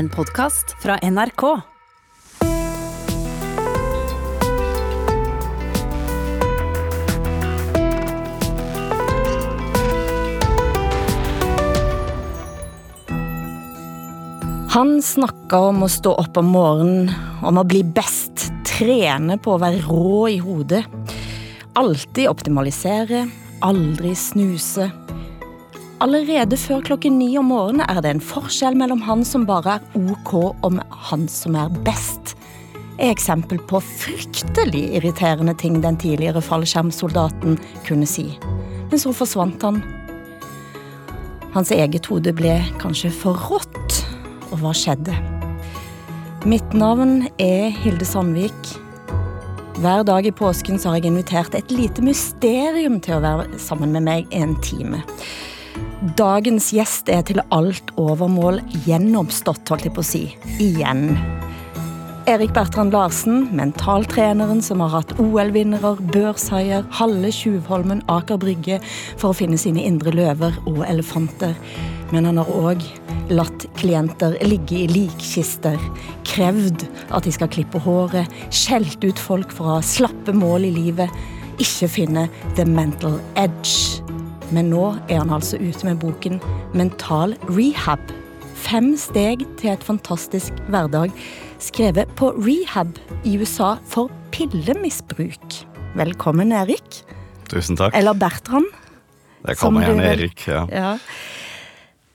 En podkast fra NRK. Han snakka om å stå opp om morgenen, om å bli best, trene på å være rå i hodet. Alltid optimalisere, aldri snuse. Allerede før klokken ni om morgenen er det en forskjell mellom han som bare er ok, og han som er best. Er eksempel på fryktelig irriterende ting den tidligere fallskjermsoldaten kunne si. Men så forsvant han. Hans eget hode ble kanskje for rått og hva skjedde? Mitt navn er Hilde Sandvik. Hver dag i påsken har jeg invitert et lite mysterium til å være sammen med meg en time. Dagens gjest er til alt overmål gjennomstått, holdt jeg på å si. Igjen. Erik Bertrand Larsen, mentaltreneren som har hatt OL-vinnere, børshaier, Halle Tjuvholmen, Aker Brygge for å finne sine indre løver og elefanter. Men han har òg latt klienter ligge i likkister, krevd at de skal klippe håret, skjelt ut folk for å ha slappe mål i livet, ikke finne the mental edge. Men nå er han altså ute med boken Mental rehab. Fem steg til et fantastisk hverdag skrevet på rehab i USA for pillemisbruk. Velkommen, Erik. Tusen takk. Eller Bertrand. Det kommer gjerne Erik. Ja. Ja.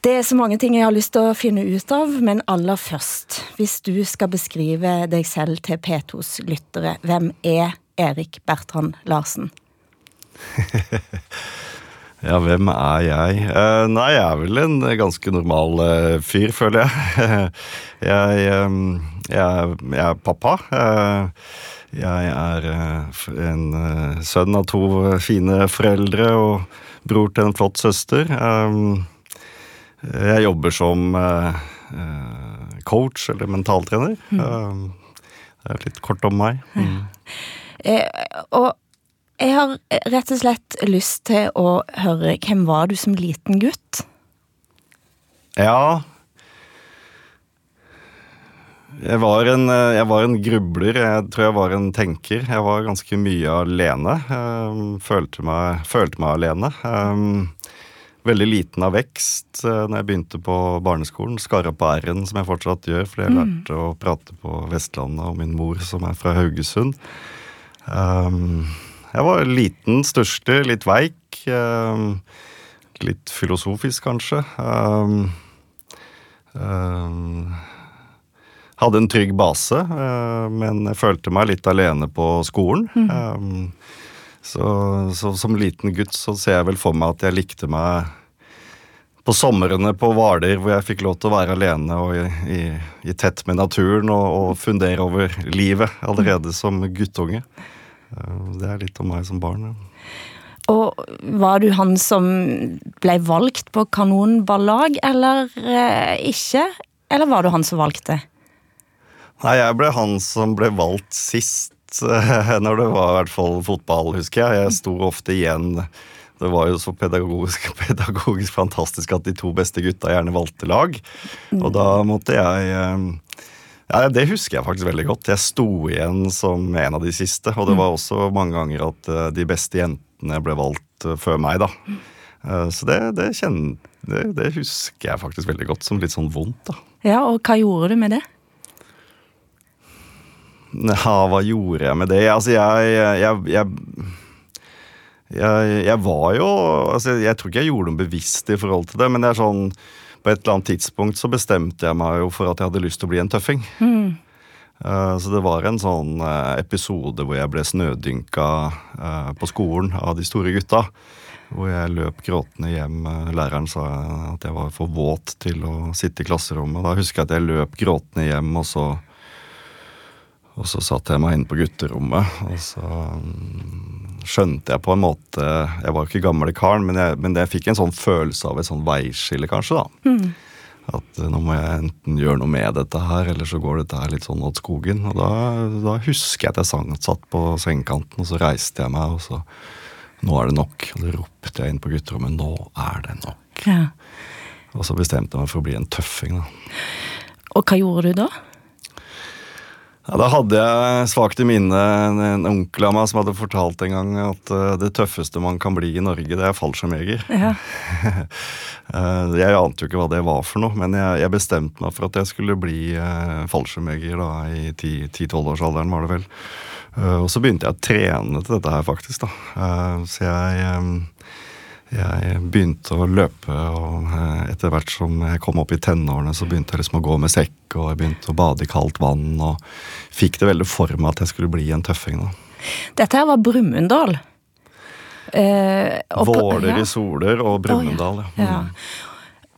Det er så mange ting jeg har lyst til å finne ut av, men aller først, hvis du skal beskrive deg selv til P2s lyttere, hvem er Erik Bertrand Larsen? ja, hvem er jeg? Eh, nei, jeg er vel en ganske normal eh, fyr, føler jeg. jeg, eh, jeg, jeg er pappa. Eh, jeg er en sønn av to fine foreldre og bror til en flott søster. Jeg jobber som coach eller mentaltrener. Eh, det er litt kort om meg. Mm. Og jeg har rett og slett lyst til å høre hvem var du som liten gutt? Ja jeg var, en, eh, jeg var en grubler. Jeg tror jeg var en tenker. Jeg var ganske mye alene. eh, Følte meg, følte meg alene. Eh, Veldig liten av vekst eh, når jeg begynte på barneskolen. Skar opp r-en, som jeg fortsatt gjør, fordi jeg lærte å prate på Vestlandet, og min mor som er fra Haugesund. Eh, Jeg var liten, største, litt veik. eh, Litt filosofisk, kanskje. Um, um, hadde en trygg base, men jeg følte meg litt alene på skolen. Um, så, så som liten gutt så ser jeg vel for meg at jeg likte meg på somrene på Hvaler, hvor jeg fikk lov til å være alene og i, i, i tett med naturen og, og fundere over livet allerede som guttunge. Uh, det er litt om meg som barn. Ja. Og var du han som ble valgt på kanonballag, eller eh, ikke? Eller var du han som valgte? Nei, jeg ble han som ble valgt sist, når det var i hvert fall fotball, husker jeg. Jeg sto ofte igjen. Det var jo så pedagogisk, pedagogisk fantastisk at de to beste gutta gjerne valgte lag. Og da måtte jeg eh, Ja, det husker jeg faktisk veldig godt. Jeg sto igjen som en av de siste. Og det var også mange ganger at eh, de beste jentene ble valgt eh, før meg, da. Eh, Så det, det, kjenner, det, det husker jeg faktisk veldig godt, som litt sånn vondt, da. Ja, og hva gjorde du med det? Ja, hva gjorde jeg med det? Altså, jeg Jeg, jeg, jeg, jeg var jo altså, Jeg tror ikke jeg gjorde noe bevisst i forhold til det, men det er sånn på et eller annet tidspunkt så bestemte jeg meg jo for at jeg hadde lyst til å bli en tøffing. Eh, Så det var en sånn eh, episode hvor jeg ble snødynka eh, på skolen av de store gutta. Hvor jeg løp gråtende hjem. Læreren sa at jeg var for våt til å sitte i klasserommet. Da husker jeg at jeg løp gråtende hjem, og så og så satte jeg meg inn på gutterommet, og så mm, skjønte jeg på en måte Jeg var jo ikke gamle karen, men jeg, men jeg fikk en sånn følelse av et sånn veiskille, kanskje. da. At eh, nå må jeg enten gjøre noe med dette her, eller så går dette her litt sånn åt skogen. Og da, da husker jeg at jeg sang, satt på sengekanten, og så reiste jeg meg, og så Nå er det nok. Og så ropte jeg inn på gutterommet. Nå er det nok. Ja. Og så bestemte jeg meg for å bli en tøffing, da. Og hva gjorde du da? Ja, da hadde jeg svakt i minne en, en onkel av meg som hadde fortalt en gang at uh, det tøffeste man kan bli i Norge, det er fallskjermjeger. Ja. uh, jeg ante jo ikke hva det var for noe, men jeg, jeg bestemte meg for at jeg skulle bli uh, fallskjermjeger i 10-12-årsalderen, var det vel. og så begynte jeg å trene til dette her, faktisk. da. så jeg um, jeg begynte å løpe, og eh, etter hvert som jeg kom opp i tenårene, så begynte jeg liksom å gå med sekk, og jeg begynte å bade i kaldt vann, og fikk det veldig for meg at jeg skulle bli en tøffing. da. Dette her var Brumunddal. Eh, Våler ja. i Soler og Brumunddal, oh, ja.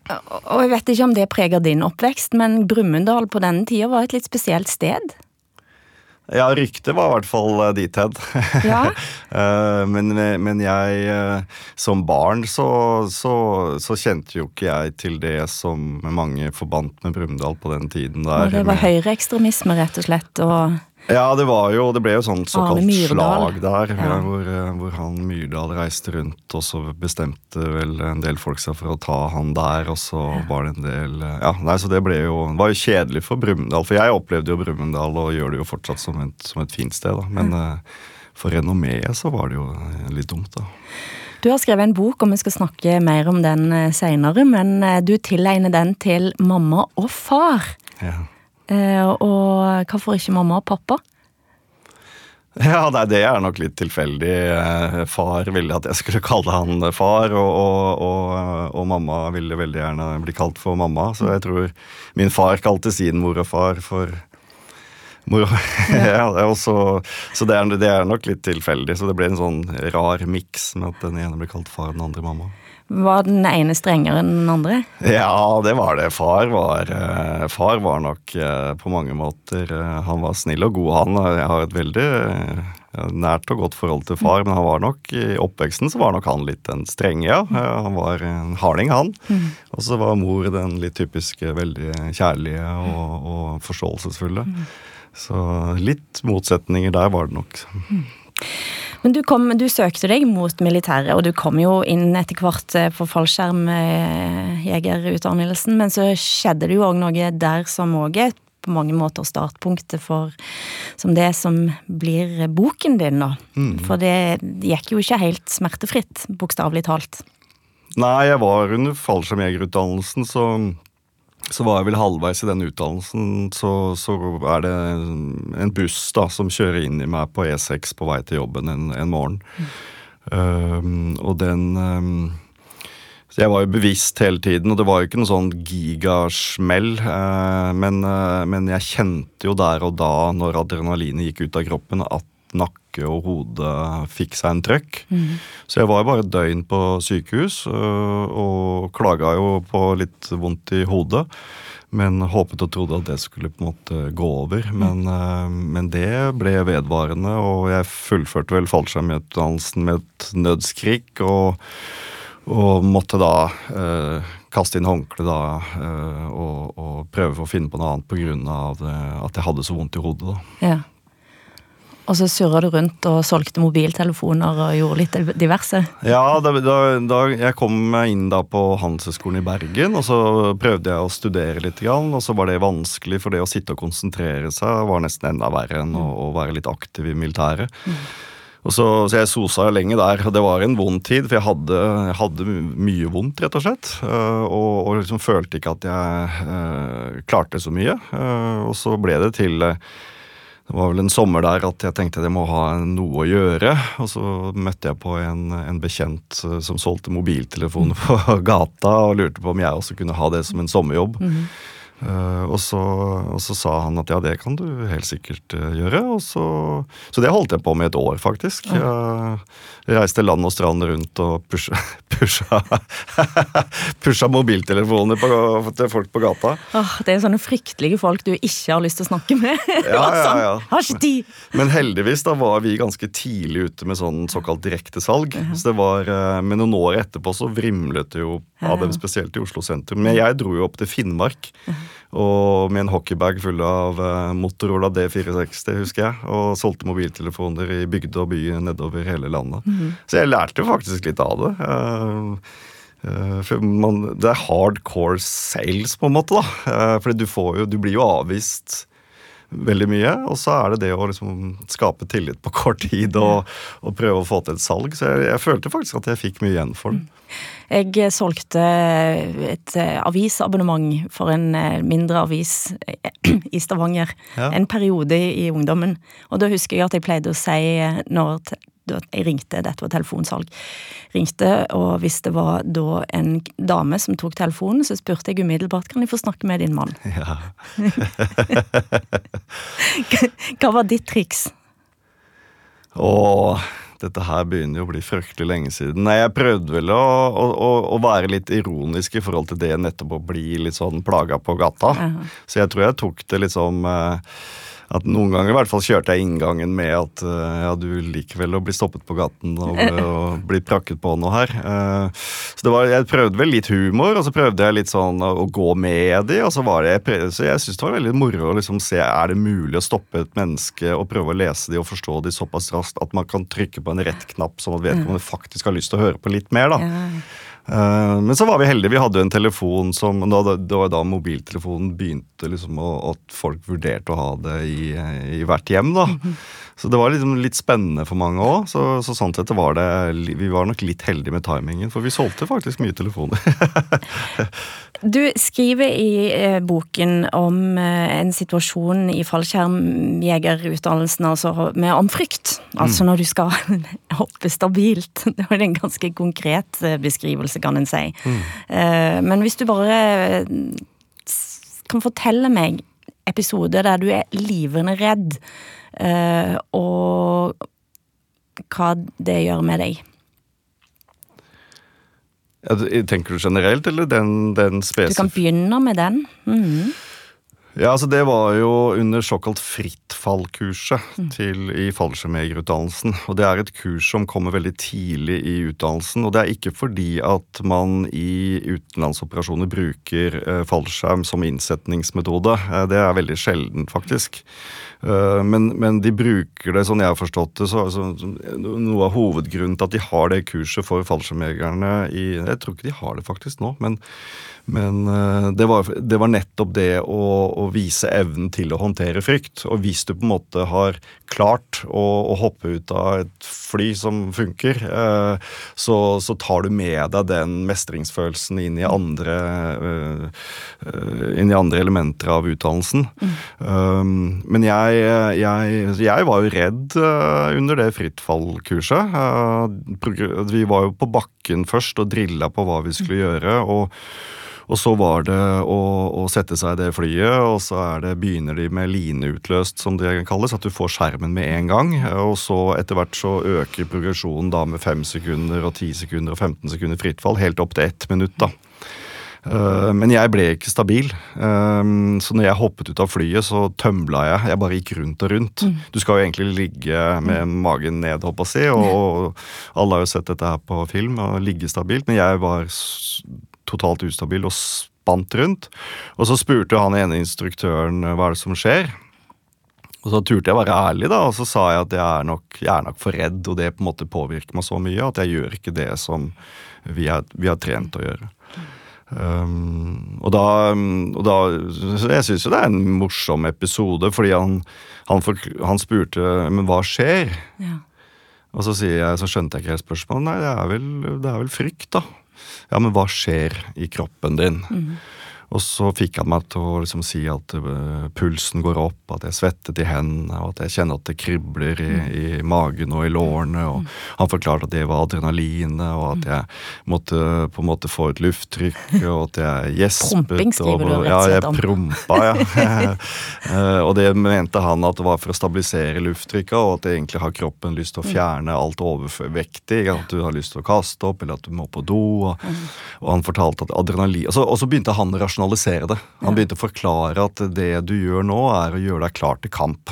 ja. Og jeg vet ikke om det preger din oppvekst, men Brumunddal på denne tida var et litt spesielt sted? Ja, ryktet var i hvert fall eh, dit hen. Ja. Eh, men, men, jeg eh, Som barn så, så, så, kjente jo ikke jeg til det som mange forbandt med Brumunddal på den tiden. Der, og det var høyreekstremisme, rett og slett? og... Ja, det var jo, det ble jo sånn såkalt slag der, ja. hvor, eh, hvor, han Myrdal reiste rundt, og så bestemte vel en del folk seg for å ta han der, og så ja. var det en del eh, Ja, nei, så det ble jo Det var jo kjedelig for Brumunddal, for jeg opplevde jo Brumunddal og gjør det jo fortsatt som et, som et fint sted, da. Men uh, for renommeet så var det jo litt dumt, da. Du har skrevet en bok, og vi skal snakke mer om den seinere, men du tilegner den til mamma og far. Ja. Eh, og hvorfor ikke mamma og pappa? Ja, nei, Det er nok litt tilfeldig. Eh, far ville at jeg skulle kalle han far, og, og, og, og, mamma ville veldig gjerne bli kalt for mamma. Så jeg tror min far kalte sin mor og far for mor ja. ja så, så det, er, det, er, nok litt tilfeldig. Så det ble en sånn rar miks med at den ene ble kalt far, og den andre mamma. Var den ene strengere enn den andre? Ja, det var det. Far var, eh, far var nok eh, på mange måter eh, Han var snill og god, han. Jeg har et veldig nært og godt forhold til far, men han var nok i oppveksten så var nok han litt den strenge, ja. Han var en harding, han. Mm. Og så var mor den litt typiske, veldig kjærlige og, og forståelsesfulle. Mm. Så litt motsetninger der var det nok. Mm. Men du, kom, du, søkte deg mot militæret, og du kom jo inn etter hvert eh, på fallskjermjegerutdannelsen, men så skjedde det jo òg noe der som òg er på mange måter startpunktet for som det som blir boken din, da. Mm. For det gikk jo ikke helt smertefritt, bokstavelig talt. Nei, jeg var under fallskjermjegerutdannelsen, så så var jeg vel halvveis i den utdannelsen, så, så, er det en buss da, som kjører inn i meg på E6 på vei til jobben en, en morgen. Mm. Um, og den um, Så jeg var jo bevisst hele tiden, og det var jo ikke noe sånn gigasmell. Uh, men, uh, men jeg kjente jo der og da, når adrenalinet gikk ut av kroppen, at nakke og hode fikk seg en trøkk. Mm. Så jeg var bare et døgn på sykehus og klaga jo på litt vondt i hodet. Men håpet og trodde at det skulle på en måte gå over. Mm. Men, mm. men det ble vedvarende, og jeg fullførte vel fallskjermutdannelsen med et nødskrik. og og måtte da eh, kaste inn håndkleet da eh, og, og, prøve å finne på noe annet pga. at jeg hadde så vondt i hodet. da. Ja. Og så surra du rundt og solgte mobiltelefoner og gjorde litt diverse? Ja, da, da, jeg kom inn da på Handelshøyskolen i Bergen, og så prøvde jeg å studere litt, og så var det vanskelig, for det å sitte og konsentrere seg var nesten enda verre enn å, å være litt aktiv i militæret. Mm. Og så, så, jeg sosa lenge der, og det var en vond tid, for jeg hadde, jeg hadde mye vondt, rett og slett. Uh, og, og, liksom følte ikke at jeg uh, klarte så mye. Uh, og så ble det til det var vel en sommer der at jeg tenkte jeg må ha noe å gjøre. Og så møtte jeg på en, en bekjent eh, som solgte mobiltelefoner på gata, og lurte på om jeg også kunne ha det som en sommerjobb. Mm -hmm. Uh, og, så, og, så, sa han at ja, det kan du helt sikkert uh, gjøre. Og så, så det holdt jeg på med et år, faktisk. Ja. Jeg reiste land og strand rundt og pusha, pusha, pusha mobiltelefoner på, til folk på gata. Åh, det er sånne fryktelige folk du ikke har lyst til å snakke med. ja, ja, sånn, ja. Tid! Men heldigvis da var vi ganske tidlig ute med sånn såkalt direktesalg. Uh -huh. Så det var, uh, men noen år etterpå så vrimlet det jo av dem, spesielt i Oslo sentrum. Men jeg dro jo opp til Finnmark. Og med en hockeybag full av uh, Motorola D460, husker jeg. Og solgte mobiltelefoner i bygde og by nedover hele landet. Mm. Så jeg lærte jo faktisk litt av det. Uh, Eh, for man, det er hardcore sales, på en måte. da. Eh, fordi du, får jo, du blir jo avvist veldig mye. Og så er det det å liksom skape tillit på kort tid og, og prøve å få til et salg. Så jeg, jeg, følte faktisk at jeg fikk mye igjen for den. Jeg solgte et avisabonnement for en mindre avis i Stavanger ja. en periode i ungdommen. Og da husker jeg at jeg pleide å si når jeg ringte, dette var telefonsalg, ringte, og hvis det var da en dame som tok telefonen, så spurte jeg umiddelbart kan jeg få snakke med din mann. Ja. Hva var ditt triks? Åh, dette her begynner jo å bli fryktelig lenge siden. Nei, Jeg prøvde vel å, å, å være litt ironisk i forhold til det nettopp å bli litt sånn plaga på gata. Uh -huh. Så jeg tror jeg tok det liksom eh, at noen ganger i hvert fall kjørte jeg inngangen med at uh, ja, du liker vel å bli stoppet på gaten og, og bli prakket på noe her. Uh, så det var, jeg prøvde vel litt humor, og så prøvde jeg litt sånn å, gå med de, og så var det jeg Så jeg syns det var veldig moro å liksom se er det mulig å stoppe et menneske og prøve å lese de og forstå de såpass raskt at man kan trykke på en rett knapp sånn at vedkommende faktisk har lyst til å høre på litt mer, da. Uh, men så var vi heldige. Vi hadde en telefon som Det var da mobiltelefonen begynte liksom å, at folk vurderte å ha det i, i hvert hjem. da. Mm -hmm. Så det var liksom litt spennende for mange òg. Så, så, sånn sett var det Vi var nok litt heldige med timingen, for vi solgte faktisk mye telefoner. du skriver i eh, boken om eh, en situasjon i fallskjermjegerutdannelsen altså med om frykt. Altså mm. når du skal hoppe stabilt. Det er en ganske konkret eh, beskrivelse, kan en si. Mm. Eh, men hvis du bare kan fortelle meg episoder der du er livende redd Eh, og hva det gjør med deg. Ja, tenker du generelt, eller den, den spesifikke? Du kan begynne med den. Mm -hmm. Ja, altså Det var jo under såkalt frittfallkurset til, i fallskjermjegerutdannelsen. Og det er et kurs som kommer veldig tidlig i utdannelsen. Og det er ikke fordi at man i utenlandsoperasjoner bruker eh, fallskjerm som innsetningsmetode. Eh, det er veldig sjelden, faktisk. Eh, men, men, de bruker det, sånn jeg har forstått det, så, så, noe av hovedgrunnen til at de har det kurset for fallskjermjegerne i Jeg tror ikke de har det faktisk nå, men men det var, det var, nettopp det å, å, vise evnen til å håndtere frykt. Og hvis du på en måte har klart å, å hoppe ut av et fly som funker, eh, så, så, tar du med deg den mestringsfølelsen inn i andre, eh, inn i andre elementer av utdannelsen. Mm. Um, men jeg, jeg, jeg, var jo redd under det frittfallkurset. vi var jo på bakken først og drilla på hva vi skulle gjøre. og og så var det å, å, sette seg i det flyet, og så det, begynner de med lineutløst, som det kalles. At du får skjermen med en gang. Og så etter hvert så øker progresjonen da med fem sekunder og ti sekunder og 15 sekunder fritt fall, helt opp til ett minutt. da. Uh, men jeg ble ikke stabil. Um, så når jeg hoppet ut av flyet, så tømla jeg. Jeg bare gikk rundt og rundt. Mm. Du skal jo egentlig ligge med mm. magen ned, håper jeg, og alle har jo sett dette her på film, og ligge stabilt. Men jeg var totalt ustabil og spant rundt. Og så spurte han ene instruktøren eh, hva er det som skjer. Og så turte jeg være ærlig, da, og så sa jeg at jeg er, nok, jeg er nok for redd, og det på en måte påvirker meg så mye at jeg gjør ikke det som vi, er, vi har trent å gjøre. Um, og da, og da Jeg syns jo det er en morsom episode, fordi han, han, for, han spurte men hva skjer. Ja. Og så jeg, så skjønte jeg ikke helt spørsmålet. Nei, det er vel, det er vel frykt, da. Ja, men hva skjer i kroppen din? Mm. Og så fikk han meg til å liksom si at uh, pulsen går opp, at jeg svettet i hendene, og at jeg kjenner at det kribler i, i magen og i lårene. Og mm. han forklarte at det var adrenalinet, og at jeg måtte på en måte få et lufttrykk, og at jeg gjespet. Promping skriver du rett og slett om. Ja, jeg prompa, ja. uh, og det mente han at det var for å stabilisere lufttrykket, og at egentlig har kroppen lyst til å mm. fjerne alt overvektig. At du har lyst til å kaste opp, eller at du må på do. Og, og han fortalte at adrenalin Og så begynte han å rasjonalisere det. Han begynte å forklare at det du gjør nå, er å gjøre deg klar til kamp.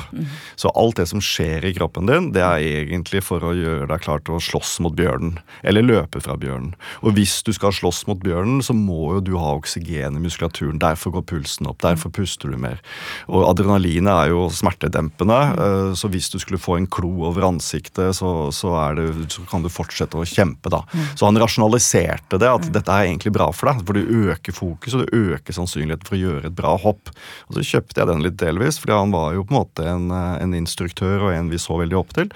Så alt det som skjer i kroppen din, det er egentlig for å gjøre deg klar til å slåss mot bjørnen. Eller løpe fra bjørnen. Og hvis du skal slåss mot bjørnen, så må jo du ha oksygen i muskulaturen. Derfor går pulsen opp. Derfor puster du mer. Og adrenalinet er jo smertedempende, eh, så hvis du skulle få en klo over ansiktet, så, så, det, så kan du fortsette å kjempe, da. Så han rasjonaliserte det, at dette er egentlig bra for deg. For du øker fokus, og du øker sannsynligheten for å gjøre et bra hopp. Og så kjøpte jeg den litt delvis, fordi han var jo på en måte en, en instruktør og en vi så veldig opp til.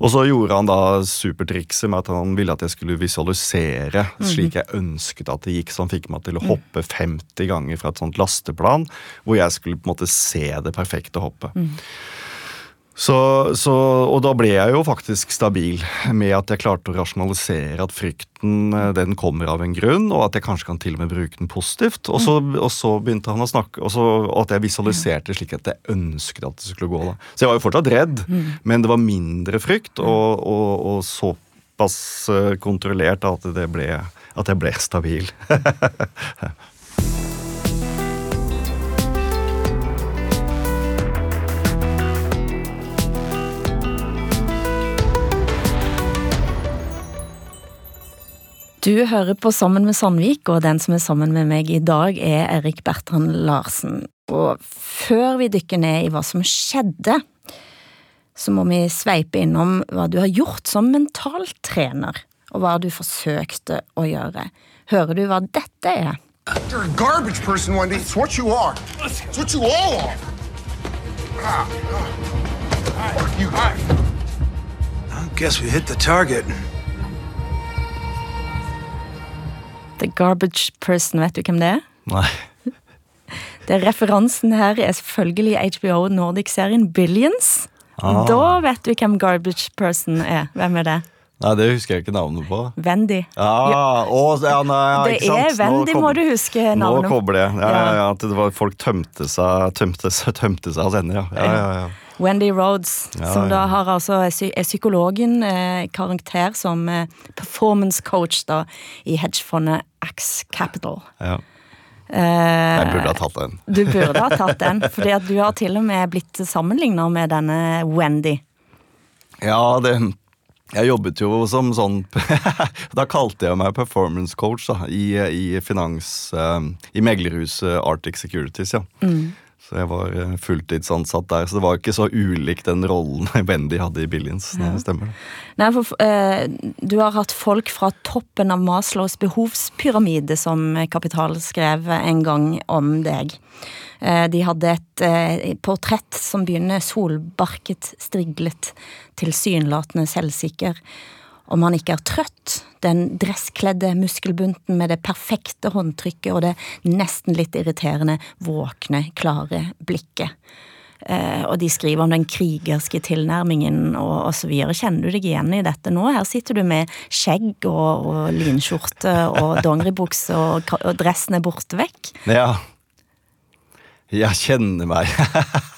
Og så gjorde han da supertrikset med at han ville at jeg skulle visualisere slik jeg ønsket at det gikk. Så han fikk meg til å hoppe 50 ganger fra et sånt lasteplan, hvor jeg skulle på en måte se det perfekte hoppet. Så, så, og da ble jeg jo faktisk stabil med at jeg klarte å rasjonalisere at frykten eh, den kommer av en grunn, og at jeg kanskje kan til og med bruke den positivt. Og så, og så begynte han å snakke, og, så, og at jeg visualiserte slik at jeg ønsket at det skulle gå. da. Så jeg var jo fortsatt redd, men det var mindre frykt, og, og, og såpass eh, kontrollert at, det ble, at jeg ble stabil. Du hører på Sammen med Sandvik, og den som er sammen med meg i dag, er Erik Bertrand Larsen. Og før vi dykker ned i hva som skjedde, så må vi sveipe innom hva du har gjort som mentaltrener, og hva du forsøkte å gjøre. Hører du hva dette er? You're a garbage person, Wendy. It's what you are. It's what you all are. Ah, ah. Fuck you. I guess we hit the target. The Garbage Person, vet du hvem det er? Nei. Det er Referansen her er selvfølgelig HBO Nordic-serien Billions. Ah. Da vet du hvem Garbage Person er. Hvem er det? Nei, det husker jeg ikke navnet på. Wendy. Ja, å, ja, nei, Det ikke sant? er Wendy, må du huske navnet. Nå kobler jeg. Ja, ja, Ja. at det var, folk tømte seg, tømte, seg- tømte seg av henne, ja. ja, ja, ja. Wendy Rhodes, Ja, som da har altså er psykologen, eh, karakter som eh, performance coach da, i hedgefondet Axe Capital. ja. Eh, Jeg burde ha tatt den. Du burde ha tatt den, fordi at du har til og med blitt sammenlignet med denne Wendy. Ja, det Jeg jobbet jo som sånn Da kalte jeg meg performance coach da, i, i finans... eh, I meglerhuset Arctic Securities, ja. Så jeg var eh, fulltidsansatt der, så det var ikke så ulikt den rollen Wendy hadde i Billions. Det stemmer det. Nei, for eh, Du har hatt folk fra toppen av Maslows behovspyramide, som Kapital skrev en gang om deg. Eh, de hadde et eh, portrett som begynner solbarket, striglet, tilsynelatende selvsikker. Om han ikke er trøtt, den dresskledde muskelbunten med det perfekte håndtrykket og det nesten litt irriterende, våkne, klare blikket. Eh, og de skriver om den krigerske tilnærmingen og, osv. Kjenner du deg igjen i dette nå? Her sitter du med skjegg og, og linskjorte og dongeribukse, og, og dressen er borte vekk. Ja. Jeg kjenner meg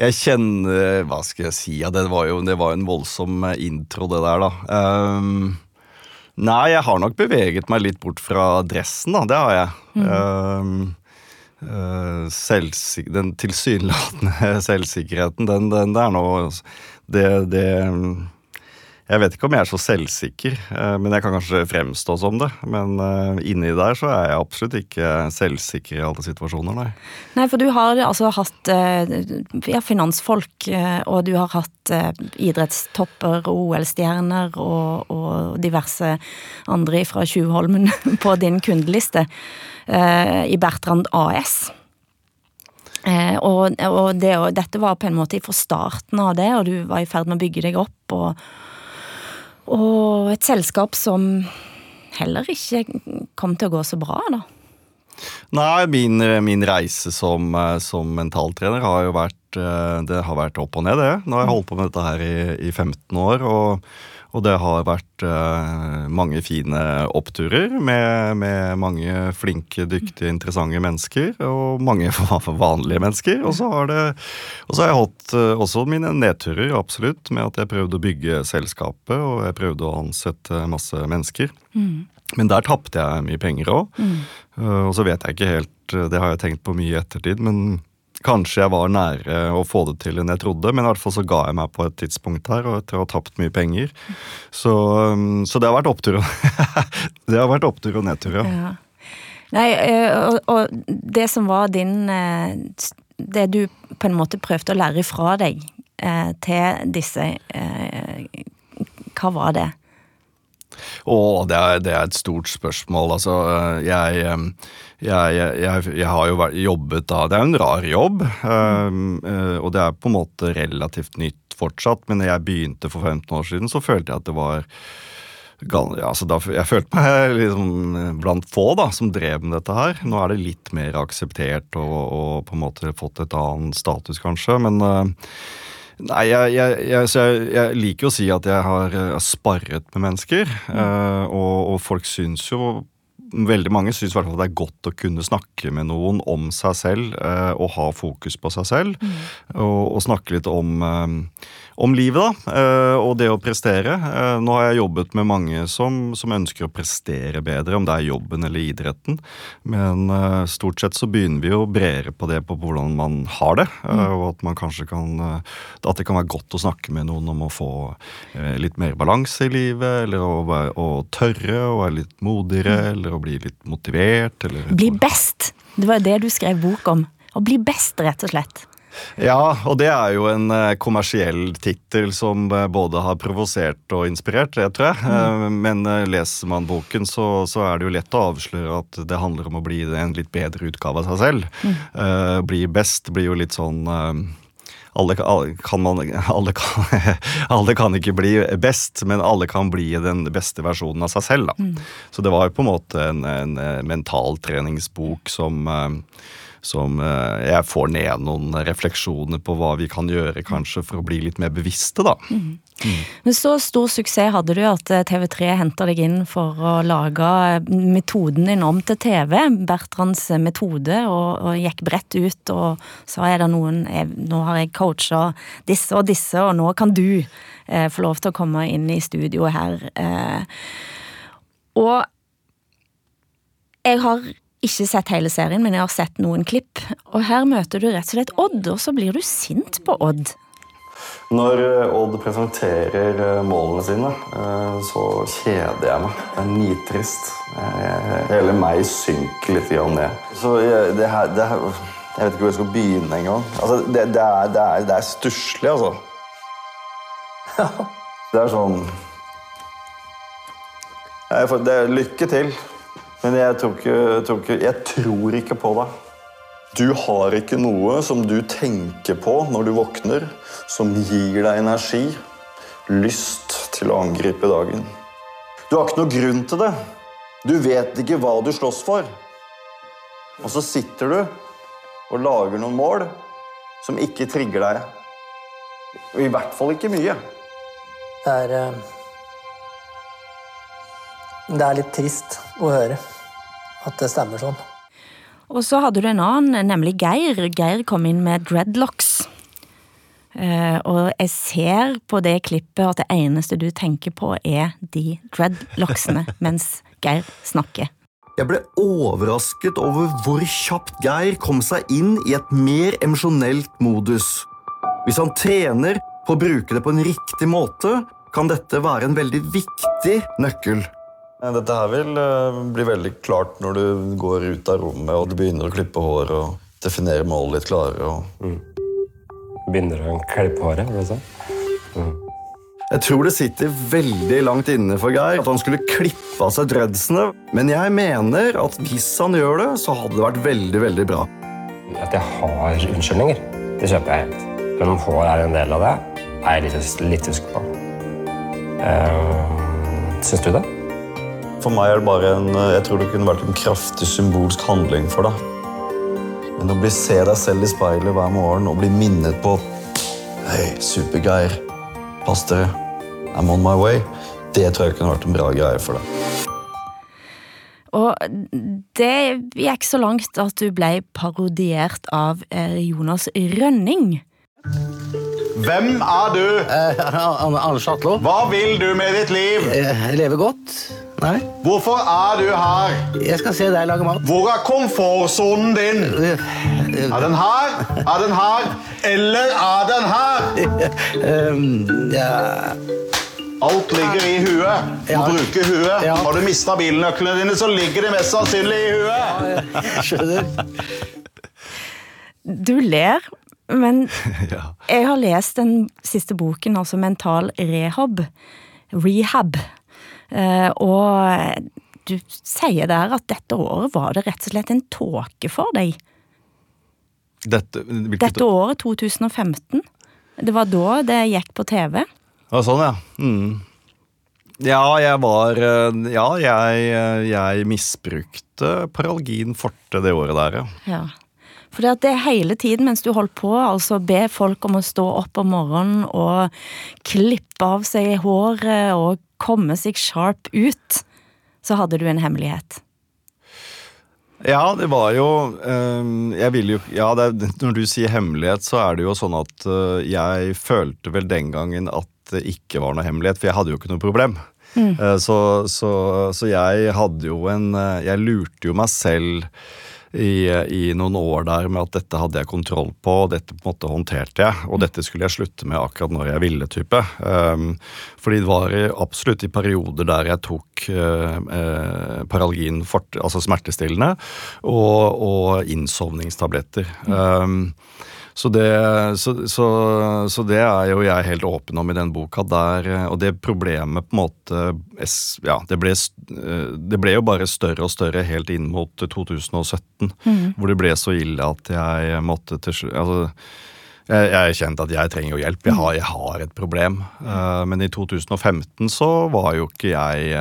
Jeg kjenner Hva skal jeg si? Ja, det var jo det var en voldsom intro, det der, da. Um, nei, jeg har nok beveget meg litt bort fra dressen, da. Det har jeg. Ehm, eh, selvsik- den tilsynelatende selvsikkerheten, den, den det er nå det, det Jeg vet ikke om jeg er så selvsikker, eh, men jeg kan kanskje fremstå som det. Men eh, inni der så er jeg absolutt ikke selvsikker i alle situasjoner, nei. Nei, for du har altså hatt eh, ja, finansfolk, og du har hatt idrettstopper OL-stjerner og, og diverse andre fra Tjuvholmen på din kundeliste i Bertrand AS. Eh, og og, det, og dette var på en måte fra starten av det, og du var i ferd med å bygge deg opp. Og, og et selskap som heller ikke kom til å gå så bra, da. Nei, min, min reise som, eh, som mentaltrener har jo vært eh, Det har vært opp og ned, det. Nå har jeg holdt på med dette her i, i 15 år, og, og det har vært uh, mange fine oppturer med, med mange flinke, dyktige, interessante mennesker. Og mange vanlige mennesker. Og så har, det, og så har jeg hatt uh, også mine nedturer, absolutt, med at jeg prøvde å bygge selskapet, og jeg prøvde å ansette masse mennesker. Men der tapte jeg mye penger òg. og så vet jeg ikke helt Det har jeg tenkt på mye i ettertid, men kanskje jeg var nære å få det til enn jeg trodde. Men i hvert fall så ga jeg meg på et tidspunkt her, og etter å ha tapt mye penger. Så, um, så det har vært opptur Det har vært opptur og nedtur, ja. Ja. Nei, eh, og, og det som var din eh, Det du på en måte prøvde å lære fra deg eh, til disse Hva var det? Å, det er, det er et stort spørsmål. Altså, jeg, jeg, jeg, jeg har jo jobbet da Det er en rar jobb, eh, og det er på en måte relativt nytt fortsatt. Men når jeg begynte for 15 år siden, så følte jeg at det var altså da, Jeg følte meg liksom blant få da, som drev med dette her. Nå er det litt mer akseptert og, og på en måte fått et annet status, kanskje. Men uh, Nei, jeg, jeg, jeg, så jeg, liker å si at jeg har eh, sparret med mennesker. eh, og, og folk syns jo Veldig mange syns i hvert fall det er godt å kunne snakke med noen om seg selv eh, og ha fokus på seg selv. Og, og snakke litt om, eh, om livet, da. eh, og det å prestere. Eh, nå har jeg jobbet med mange som, som ønsker å prestere bedre, om det er jobben eller idretten. Men eh, stort sett så begynner vi jo bredere på det på hvordan man har det. eh, og at man kanskje kan At det kan være godt å snakke med noen om å få litt mer balanse i livet, eller å, være- å tørre å være litt modigere, eller å bli litt motivert, eller Bli best! Det var jo det du skrev bok om. Å bli best, rett og slett. Ja, og det er jo en eh, kommersiell tittel som eh, både har provosert og inspirert, det tror jeg. Mm. men eh, leser man boken, så, så er det jo lett å avsløre at det handler om å bli en litt bedre utgave av seg selv. Eh, bli best blir jo litt sånn alle, kan man, alle, kan, alle kan ikke bli best, men alle kan bli den beste versjonen av seg selv. Da. Så det var jo på en måte en, en mentaltreningsbok som som eh, jeg får ned noen refleksjoner på hva vi kan gjøre kanskje for å bli litt mer bevisste, da. Men så stor suksess hadde du at eh, TV3 henta deg inn for å lage eh, metoden din om til TV. Bertrands metode, og, og gikk bredt ut og sa er det noen jeg, Nå har jeg coacha disse og disse, og nå kan du eh, få lov til å komme inn i studioet her. Eh, og jeg har ikke sett hele serien, men jeg har sett noen klipp. Og her møter du rett og slett Odd, og så blir du sint på Odd. Når eh, Odd presenterer eh, målene sine, eh, så kjeder jeg meg. Det er nitrist. Hele meg synker litt ned. Så det her, det her Jeg vet ikke hvor jeg skal begynne engang. Altså, det, det er, det er, det er stusslig, altså. Det er sånn jeg Lykke til. Men jeg tror, ikke, jeg, tror ikke, jeg tror ikke på deg. Du har ikke noe som du tenker på når du våkner, som gir deg energi, lyst til å angripe dagen. Du har ikke noe grunn til det. Du vet ikke hva du slåss for. Og så sitter du og lager noen mål som ikke trigger deg. I hvert fall ikke mye. Det er eh, Det er litt trist å høre at det stemmer sånn. Og så hadde du en annen, nemlig Geir. Geir kom inn med dreadlocks. Uh, og jeg ser på det klippet at det eneste du tenker på, er de dreadlocksene mens Geir snakker. Jeg ble overrasket over hvor kjapt Geir kom seg inn i et mer emosjonelt modus. Hvis han trener på å bruke det på en riktig måte, kan dette være en veldig viktig nøkkel. Dette her vil eh, bli veldig klart når du går ut av rommet og du begynner å klippe hår og definere målet litt klarere. Og... Begynner du å klippe håret? var det sånn? Jeg tror det sitter veldig langt inne for Geir at han skulle klippe av seg dreadsene, men jeg mener at hvis han gjør det, så hadde det vært veldig, veldig bra. At jeg har unnskyldninger, det kjøper jeg helt. Men om hår er en del av det, er jeg litt, litt usikker på. Uh, Syns du det? For meg er det bare en Jeg tror det kunne vært en kraftig symbolsk handling for deg. Men å bli se deg selv i speilet hver morgen og bli minnet på Hei, Super-Geir. Pass dere. I'm on my way. Det tror jeg kunne vært en bra greie for deg. Og det gikk så langt at du ble parodiert av eh, Jonas Rønning. Hvem er du? Anders Atlo. Hva vil du med ditt liv? Jeg lever godt. Nei, Hvorfor er du her? jeg skal se deg lage mat. Hvor er komfortsonen din? Er den her? Er den her? Eller er den her? Um, ja, Alt ligger i huet. Du Ja. bruker huet. Ja. Har du mista bilnøklene dine, så ligger de mest sannsynlig i huet. jeg skjønner. Du ler, men jeg har lest den siste boken, altså Mental Rehab. Rehab. Eh, og du sier der at dette året var det rett og slett en tåke for deg. Dette, Dette året, 2015. Det var da det gikk på TV. Ja, sånn, ja. Mm. Ja, jeg var eh, Ja, jeg, eh, jeg misbrukte Paralgin forte det året der, ja. Ja. For det det hele tiden mens du holdt på, altså be folk om å stå opp om morgenen og klippe av seg håret og komme seg sharp ut, så hadde du en hemmelighet. Ja, det var jo eh, Jeg vil jo Ja, er- når du sier hemmelighet, så er det jo sånn at eh, jeg følte vel den gangen at det ikke var noe hemmelighet, for jeg hadde jo ikke noe problem. Mm. så, så, så jeg hadde jo en eh, Jeg lurte jo meg selv i, i noen år der med at dette hadde jeg kontroll på, og dette på en måte håndterte jeg, og dette skulle jeg slutte med akkurat når jeg ville, type. Um, fordi det var i- absolutt i perioder der jeg tok uh, uh, Paralgin, fort, altså smertestillende, og, og innsovningstabletter. Um, så det, så, så, så det er jo jeg helt åpen om i den boka. Der, eh, og det problemet på en måte ja, det, ble, eh, det ble jo bare større og større helt inn mot 2017. Hvor det ble så ille at jeg måtte til slutt altså, jeg, kjente at jeg trenger jo hjelp. Jeg har, jeg har et problem. Eh, men i 2015 så var jo ikke jeg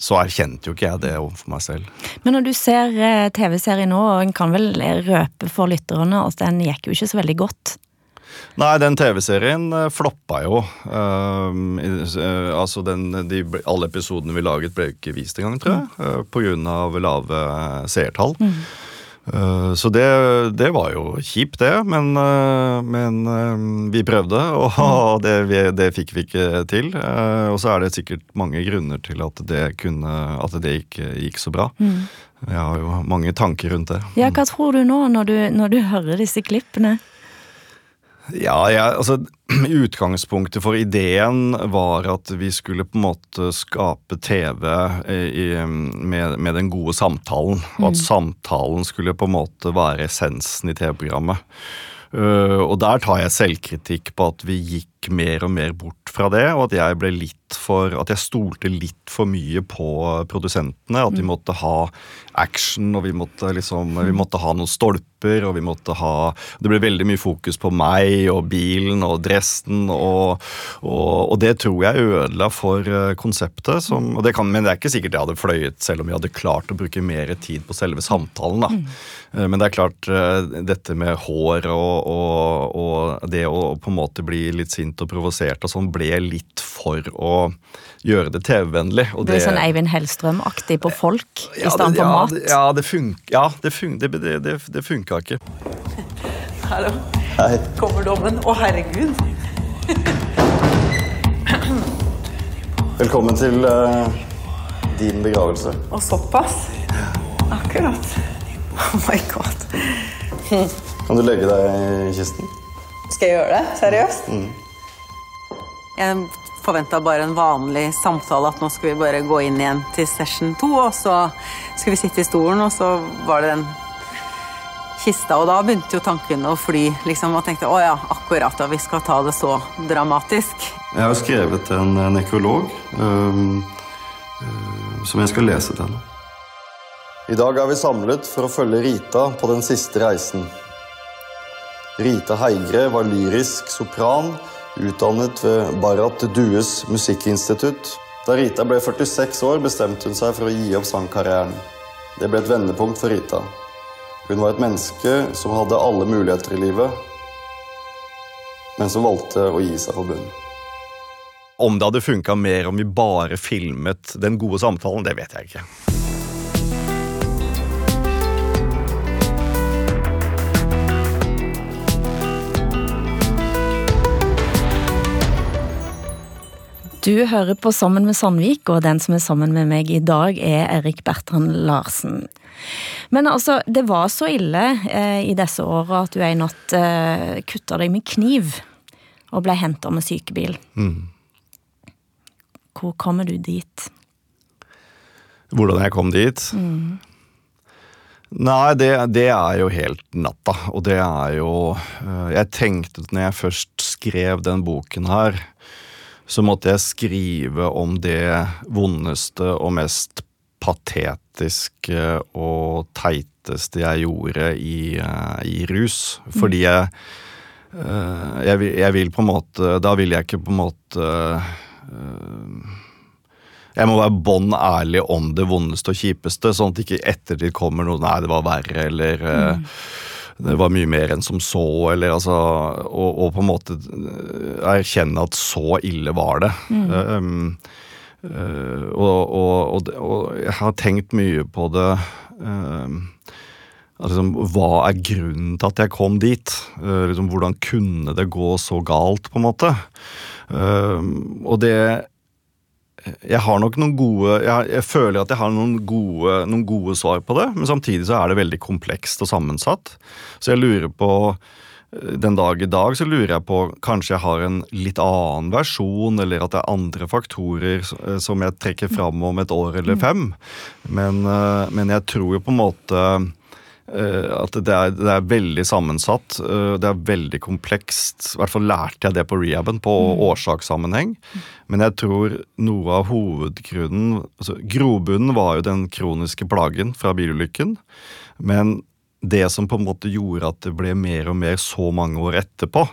Så erkjente jo ikke jeg det overfor meg selv. Men når du ser eh, TV-serien nå, og en kan vel røpe for lytterne at den gikk jo ikke så veldig godt. Nei, den TV-serien eh, floppa jo. Eh, altså den, de, alle episodene vi laget ble ikke vist engang, tror jeg. Uh, av lave eh, seertall. Eh, så det, det var jo kjipt, det. Men, eh, men eh, vi prøvde, og det, det fikk vi ikke til. Eh, og så er det sikkert mange grunner til at det, kunne, at det ikke gikk så bra. Jeg har jo mange tanker rundt det. Ja, hva tror du nå, når du, når du hører disse klippene? Ja, jeg, altså Utgangspunktet for ideen var at vi skulle på en måte skape TV i, med, med den gode samtalen. Og at samtalen skulle på en måte være essensen i TV-programmet. Uh, og der tar jeg selvkritikk på at vi gikk mer og mer bort fra det, og at jeg ble litt for At jeg stolte litt for mye på produsentene. At vi måtte ha action, og vi måtte liksom Vi måtte ha noen stolper, og vi måtte ha Det ble veldig mye fokus på meg og bilen og dressen, og, og, og det tror jeg ødela for uh, konseptet. Som, og det kan, men det er ikke sikkert jeg hadde fløyet selv om vi hadde klart å bruke mer tid på selve samtalen. da. Eh, Men det er klart, eh, dette med hår og, og, og det å på en måte bli litt sint og provosert og sånn, ble litt for å gjøre det TV-vennlig. Du Det er sånn Eivind Hellstrøm-aktig på folk i ja, stedet for ja, mat. Ja, det funka, ja, det, fun, det, det, det, det funka ikke. Hallo. Kommer dommen? Å, herregud. Velkommen til uh, din begravelse. Og såpass? Akkurat. Oh my god. Kan du legge deg i kisten? Skal jeg gjøre det? Seriøst? Jeg forventa bare en vanlig samtale, at nå skal vi bare gå inn igjen til session to, og så skal vi sitte i stolen, og så var det den kista, og da begynte jo tankene å fly, liksom, og tenkte å ja, akkurat, da, vi skal ta det så dramatisk. Jeg har skrevet en nekrolog um, øh, som jeg skal lese til henne. I dag er vi samlet for å følge Rita på den siste reisen. Rita Heigre var lyrisk sopran, utdannet ved Barrat Dues musikkinstitutt. Da Rita ble 46 år, bestemte hun seg for å gi opp sangkarrieren. Det ble et vendepunkt for Rita. Hun var et menneske som hadde alle muligheter i livet, men som valgte å gi seg for bunnen. Om det hadde funka mer om vi bare filmet den gode samtalen, det vet jeg ikke. Du hører på Sammen med Sandvik, og den som er sammen med meg i dag er Erik Bertrand Larsen. Men altså, det var så ille eh, i disse åra at du en natt eh, kutta deg med kniv og ble henta med sykebil. Mm. Hvor kommer du dit? Hvordan jeg kom dit? Mm. Nei, det, det, er jo helt natta. Og det er jo øh, Jeg tenkte når jeg først skrev den boken her, så måtte jeg skrive om det vondeste og mest patetiske og teiteste jeg gjorde i, øh, i rus. Fordi jeg, øh, jeg, vil, jeg vil på en måte Da vil jeg ikke på en måte jeg må være bånn ærlig om det vondeste og kjipeste, sånn at det ikke ettertid kommer noe 'nei, det var verre', eller mm. Det var mye mer enn som så, eller altså Og, og på en måte erkjenne at så ille var det. Mm. Um, uh, og, og, og, jeg har tenkt mye på det um, liksom, hva er grunnen til at jeg kom dit? Uh, liksom, hvordan kunne det gå så galt, på en måte? Uh, og det jeg har nok noen gode jeg, jeg, føler at jeg har noen gode, noen gode, svar på det, men samtidig så er det veldig komplekst og sammensatt. Så jeg lurer på eh, den dag i dag så lurer jeg på kanskje jeg har en litt annen versjon, eller at det er andre faktorer eh, som jeg trekker fram om et år eller fem. Men, eh, men jeg tror jo på en måte at det er, det er, veldig sammensatt. Eh, det er veldig komplekst. I hvert fall lærte jeg det på rehaben, på mm. årsakssammenheng. Men jeg tror noe av hovedgrunnen altså Grobunnen var jo den kroniske plagen fra bilulykken. Men det som på en måte gjorde at det ble mer og mer så mange år etterpå,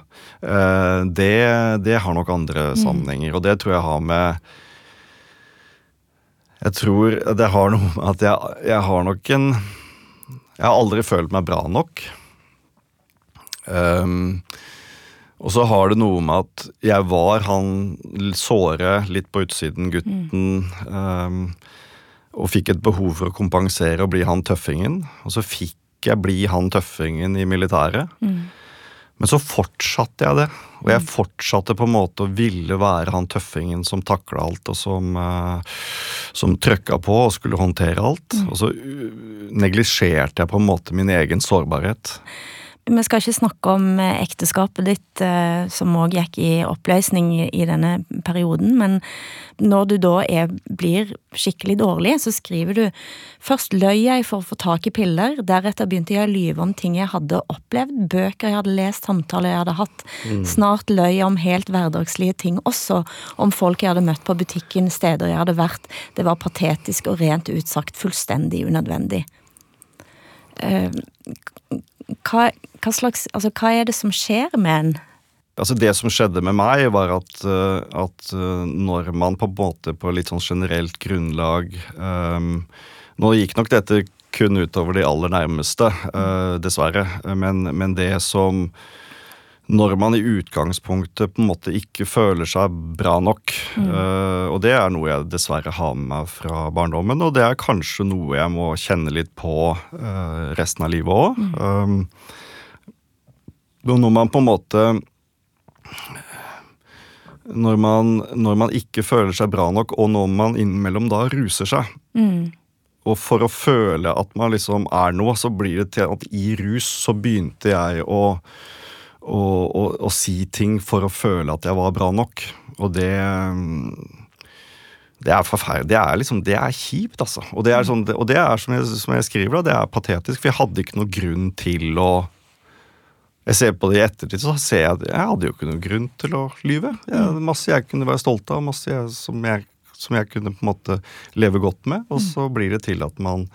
eh, det, det har nok andre mm. sammenhenger. Og det tror jeg har med Jeg tror det har noe med at jeg, jeg har nok en jeg har aldri følt meg bra nok. Um, og så har det noe med at jeg var han såre, litt på utsiden, gutten. Mm. Um, og fikk et behov for å kompensere og bli han tøffingen. Og så fikk jeg bli han tøffingen i militæret. Mm. Men så fortsatte jeg det. Og jeg fortsatte på en måte å ville være han tøffingen som takla alt, og som, uh, som trøkka på og skulle håndtere alt. Mm. Og så uh, neglisjerte jeg på en måte min egen sårbarhet. Vi skal ikke snakke om eh, ekteskapet ditt, eh, som òg gikk i oppløsning i denne perioden, men når du da er, blir skikkelig dårlig, så skriver du først løy jeg for å få tak i piller, deretter begynte jeg å lyve om ting jeg hadde opplevd, bøker jeg hadde lest, samtaler jeg hadde hatt, mm. snart løy jeg om helt hverdagslige ting også, om folk jeg hadde møtt på butikken, steder jeg hadde vært, det var patetisk og rent ut sagt fullstendig unødvendig. Uh, hva, hva, slags, altså, hva er det som skjer med en? Altså Det som skjedde med meg, var at, eh, at eh, når man på en måte på litt sånn generelt grunnlag um, Nå gikk nok dette kun utover de aller nærmeste, uh, dessverre. Men, men det som når man i utgangspunktet på en måte ikke føler seg bra nok. Mm. Uh, og det er noe jeg dessverre har med meg fra barndommen, og det er kanskje noe jeg må kjenne litt på uh, resten av livet òg. Mm. Um, når man på en måte når man, når man, ikke føler seg bra nok, og når man innimellom da ruser seg. Mm. Og for å føle at man liksom er noe, så blir det til at i rus så begynte jeg å å, si ting for å føle at jeg var bra nok. Og det det er forferdelig. Det er liksom, det er kjipt, altså. Og det er, sånn, og det er som, jeg, som jeg skriver, da, det er patetisk. For jeg hadde ikke noen grunn til å Jeg ser på det i ettertid, så ser jeg at jeg hadde jo ikke noen grunn til å lyve. Jeg, masse jeg kunne være stolt av, masse jeg, som, jeg, som jeg kunne på en måte leve godt med. Og så blir det til at man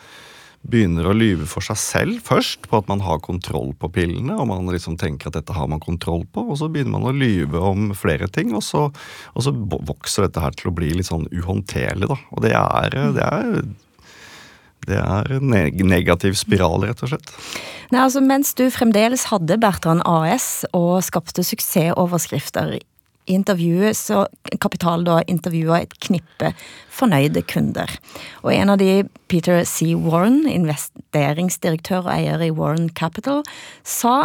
begynner å lyve for seg selv først, på at man har kontroll på pillene, og man liksom tenker at dette har man kontroll på, og så begynner man å lyve om flere ting, og så, og så vokser dette her til å bli litt sånn uhåndterlig, da. Og det er, det er det er en negativ spiral, rett og slett. Nei, altså Mens du fremdeles hadde Bertrand AS og skapte suksessoverskrifter i intervjuet så Kapital da intervjua et knippe fornøyde kunder. Og en av de, Peter C. Warren, investeringsdirektør og eier i Warren Capital, sa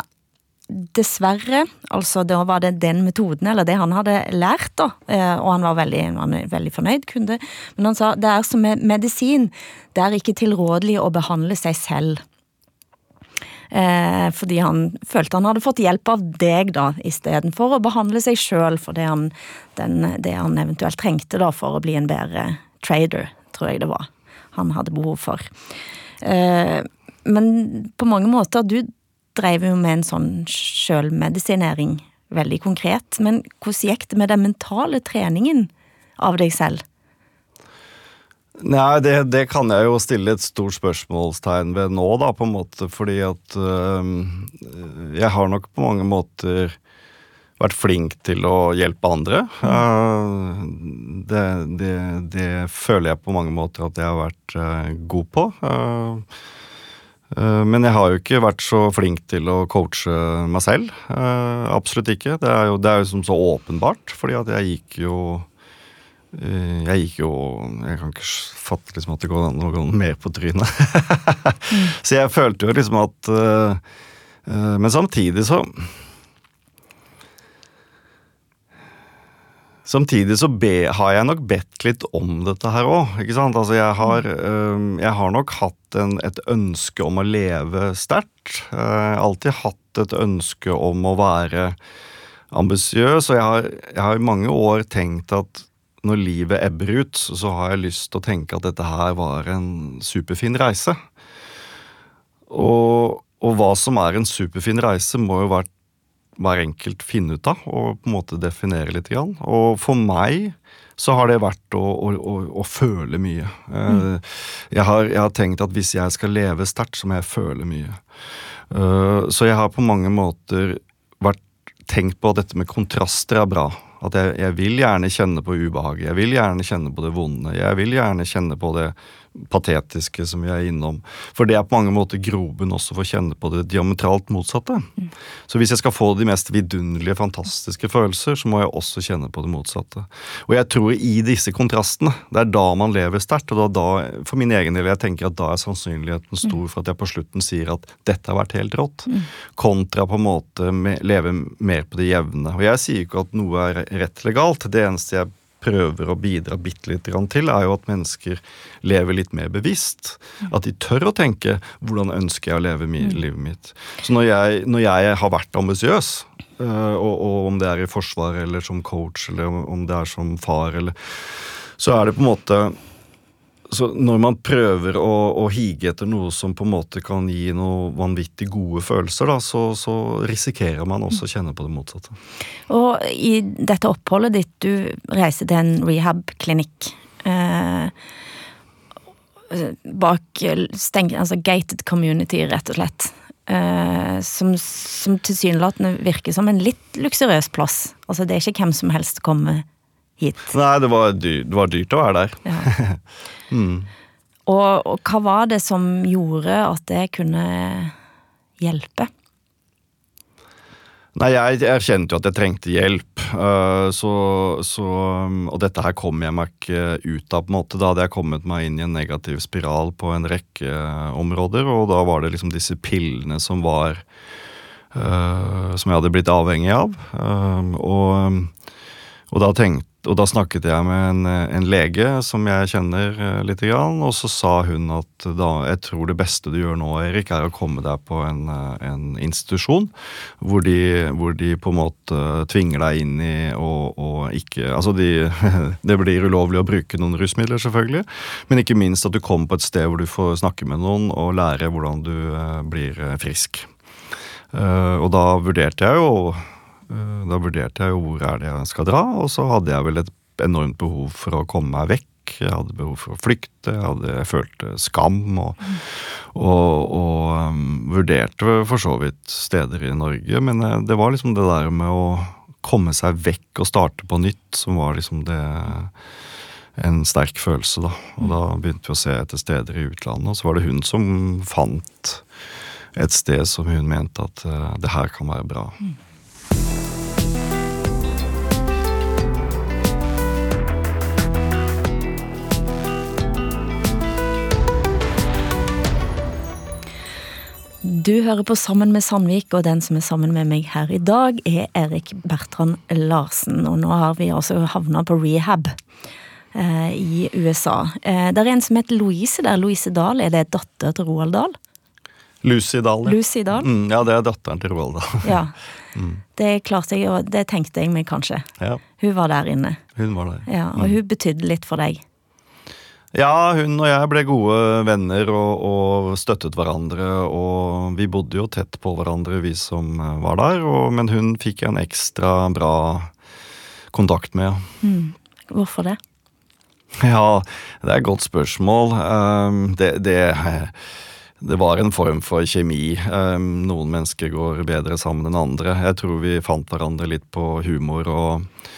dessverre, altså da var det den metoden, eller det han hadde lært da, eh, og han var veldig, han var veldig fornøyd kunde, men han sa, det er som med medisin, det er ikke tilrådelig å behandle seg selv. Eh, fordi han følte han hadde fått hjelp av deg da, i stedet for å behandle seg selv for det han, den, det han eventuelt trengte da for å bli en bedre trader, tror jeg det var, han hadde behov for. Eh, men på mange måter, du drev jo med en sånn sjølmedisinering, veldig konkret. Men hvordan gikk det med den mentale treningen av deg selv? Nei, det, det, kan jeg jo stille et stort spørsmålstegn ved nå, da, på en måte. Fordi at øh, jeg har nok på mange måter vært flink til å hjelpe andre. Uh, det, det, det, føler jeg på mange måter at jeg har vært uh, god på. Uh, men jeg har jo ikke vært så flink til å coache meg selv. Absolutt ikke. Det er jo, det er jo som så åpenbart, fordi at jeg gikk jo jeg gikk jo Jeg kan ikke fatte liksom at det går an å gå mer på trynet. mm. Så jeg følte jo liksom at Men samtidig så Samtidig så be, har jeg nok bedt litt om dette her òg. Altså jeg, har, jeg har nok hatt en, et ønske om å leve sterkt. Alltid hatt et ønske om å være ambisiøs, og jeg har, jeg har, i mange år tenkt at når livet ebber ut, så har jeg lyst til å tenke at dette her var en superfin reise. Og, og hva som er en superfin reise, må jo hver, hver enkelt finne ut av og på en måte definere litt. Grann. Og for meg så har det vært å, å, å, å føle mye. Mm. Jeg, har, jeg, har, tenkt at hvis jeg skal leve sterkt, så må jeg føle mye. Eh, så jeg har på mange måter vært tenkt på at dette med kontraster er bra. At jeg, jeg vil gjerne kjenne på ubehaget. Jeg vil gjerne kjenne på det vonde. Jeg vil gjerne kjenne på det patetiske som vi er innom. For det er på mange måter grobunn også for å kjenne på det diametralt motsatte. Mm. Så hvis jeg skal få de mest vidunderlige, fantastiske følelser, så må jeg også kjenne på det motsatte. Og jeg tror i disse kontrastene, det er da man lever sterkt. Og da, for min egen del, jeg tenker at da er sannsynligheten stor for at jeg på slutten sier at dette har vært helt rått. Mm. Kontra på en måte med, leve mer på det jevne. Og jeg sier ikke at noe er rett eller galt. Det eneste jeg prøver å bidra bitte litt til, er jo at mennesker lever litt mer bevisst. At de tør å tenke 'hvordan ønsker jeg å leve mi, livet mitt'? Så når jeg, når jeg har vært ambisiøs, øh, og, og, om det er i Forsvaret eller som coach eller om det er som far, eller, så er det på en måte så når man prøver å, å, hige etter noe som på en måte kan gi noe vanvittig gode følelser, da, så, så, risikerer man også å kjenne på det motsatte. Og i dette oppholdet ditt, du reiser til en rehab-klinikk. Eh, bak steng, altså gated community, rett og slett. Eh, som, som tilsynelatende virker som en litt luksuriøs plass. Altså Det er ikke hvem som helst kommer hit. Nei, det var, dyr, det var dyrt å være der. Ja. mm. og, og, hva var det som gjorde at det kunne hjelpe? Nei, jeg erkjente jo at jeg trengte hjelp. Uh, så, så, um, og dette her kom jeg meg ikke ut av. på en måte. Da hadde jeg kommet meg inn i en negativ spiral på en rekke områder. Og da var det liksom disse pillene som var uh, Som jeg hadde blitt avhengig av. Uh, og, um, og da tenkte og da snakket jeg med en, en, lege som jeg kjenner eh, litt, og så sa hun at da, jeg tror det beste du gjør nå, Erik, er å komme deg på en, eh, en institusjon hvor de, hvor de, på en måte tvinger deg inn i og ikke Altså, de, det blir ulovlig å bruke noen rusmidler, selvfølgelig, men ikke minst at du kommer på et sted hvor du får snakke med noen og lære hvordan du eh, blir frisk. Og da vurderte jeg jo Eh, da vurderte jeg jo hvor er det jeg skal dra, og så hadde jeg vel et enormt behov for å komme meg vekk. Jeg hadde behov for å flykte, jeg, hadde, jeg følte skam. Og, og, og um, vurderte for så vidt steder i Norge, men eh, det var liksom det der med å komme seg vekk og starte på nytt som var liksom det en sterk følelse, da. Og da begynte vi å se etter steder i utlandet, og så var det hun som fant et sted som hun mente at uh, det her kan være bra. Mm. Du hører på Sammen med Sandvik, og den som er sammen med meg her i dag, er Erik Bertrand Larsen. Og nå har vi altså havna på rehab eh, i USA. Eh, det er en som heter Louise der. Louise Dahl, er det datter til Roald Dahl? Lucy Dahl. Ja. Lucy Dahl? Mm, ja, det er datteren til Roald Dahl. Ja. Det klarte jeg, og det tenkte jeg meg kanskje. Ja, Hun var der inne. hun var der. Ja, og hun betydde litt for deg. Ja, hun og jeg ble gode venner og, og støttet hverandre. Og vi bodde jo tett på hverandre, vi som eh, var der. Og, men hun fikk jeg en ekstra bra kontakt med. Mm. Hvorfor det? Ja, det er et godt spørsmål. Um, det, det, det var en form for kjemi. Um, noen mennesker går bedre sammen enn andre. Jeg tror vi fant hverandre litt på humor og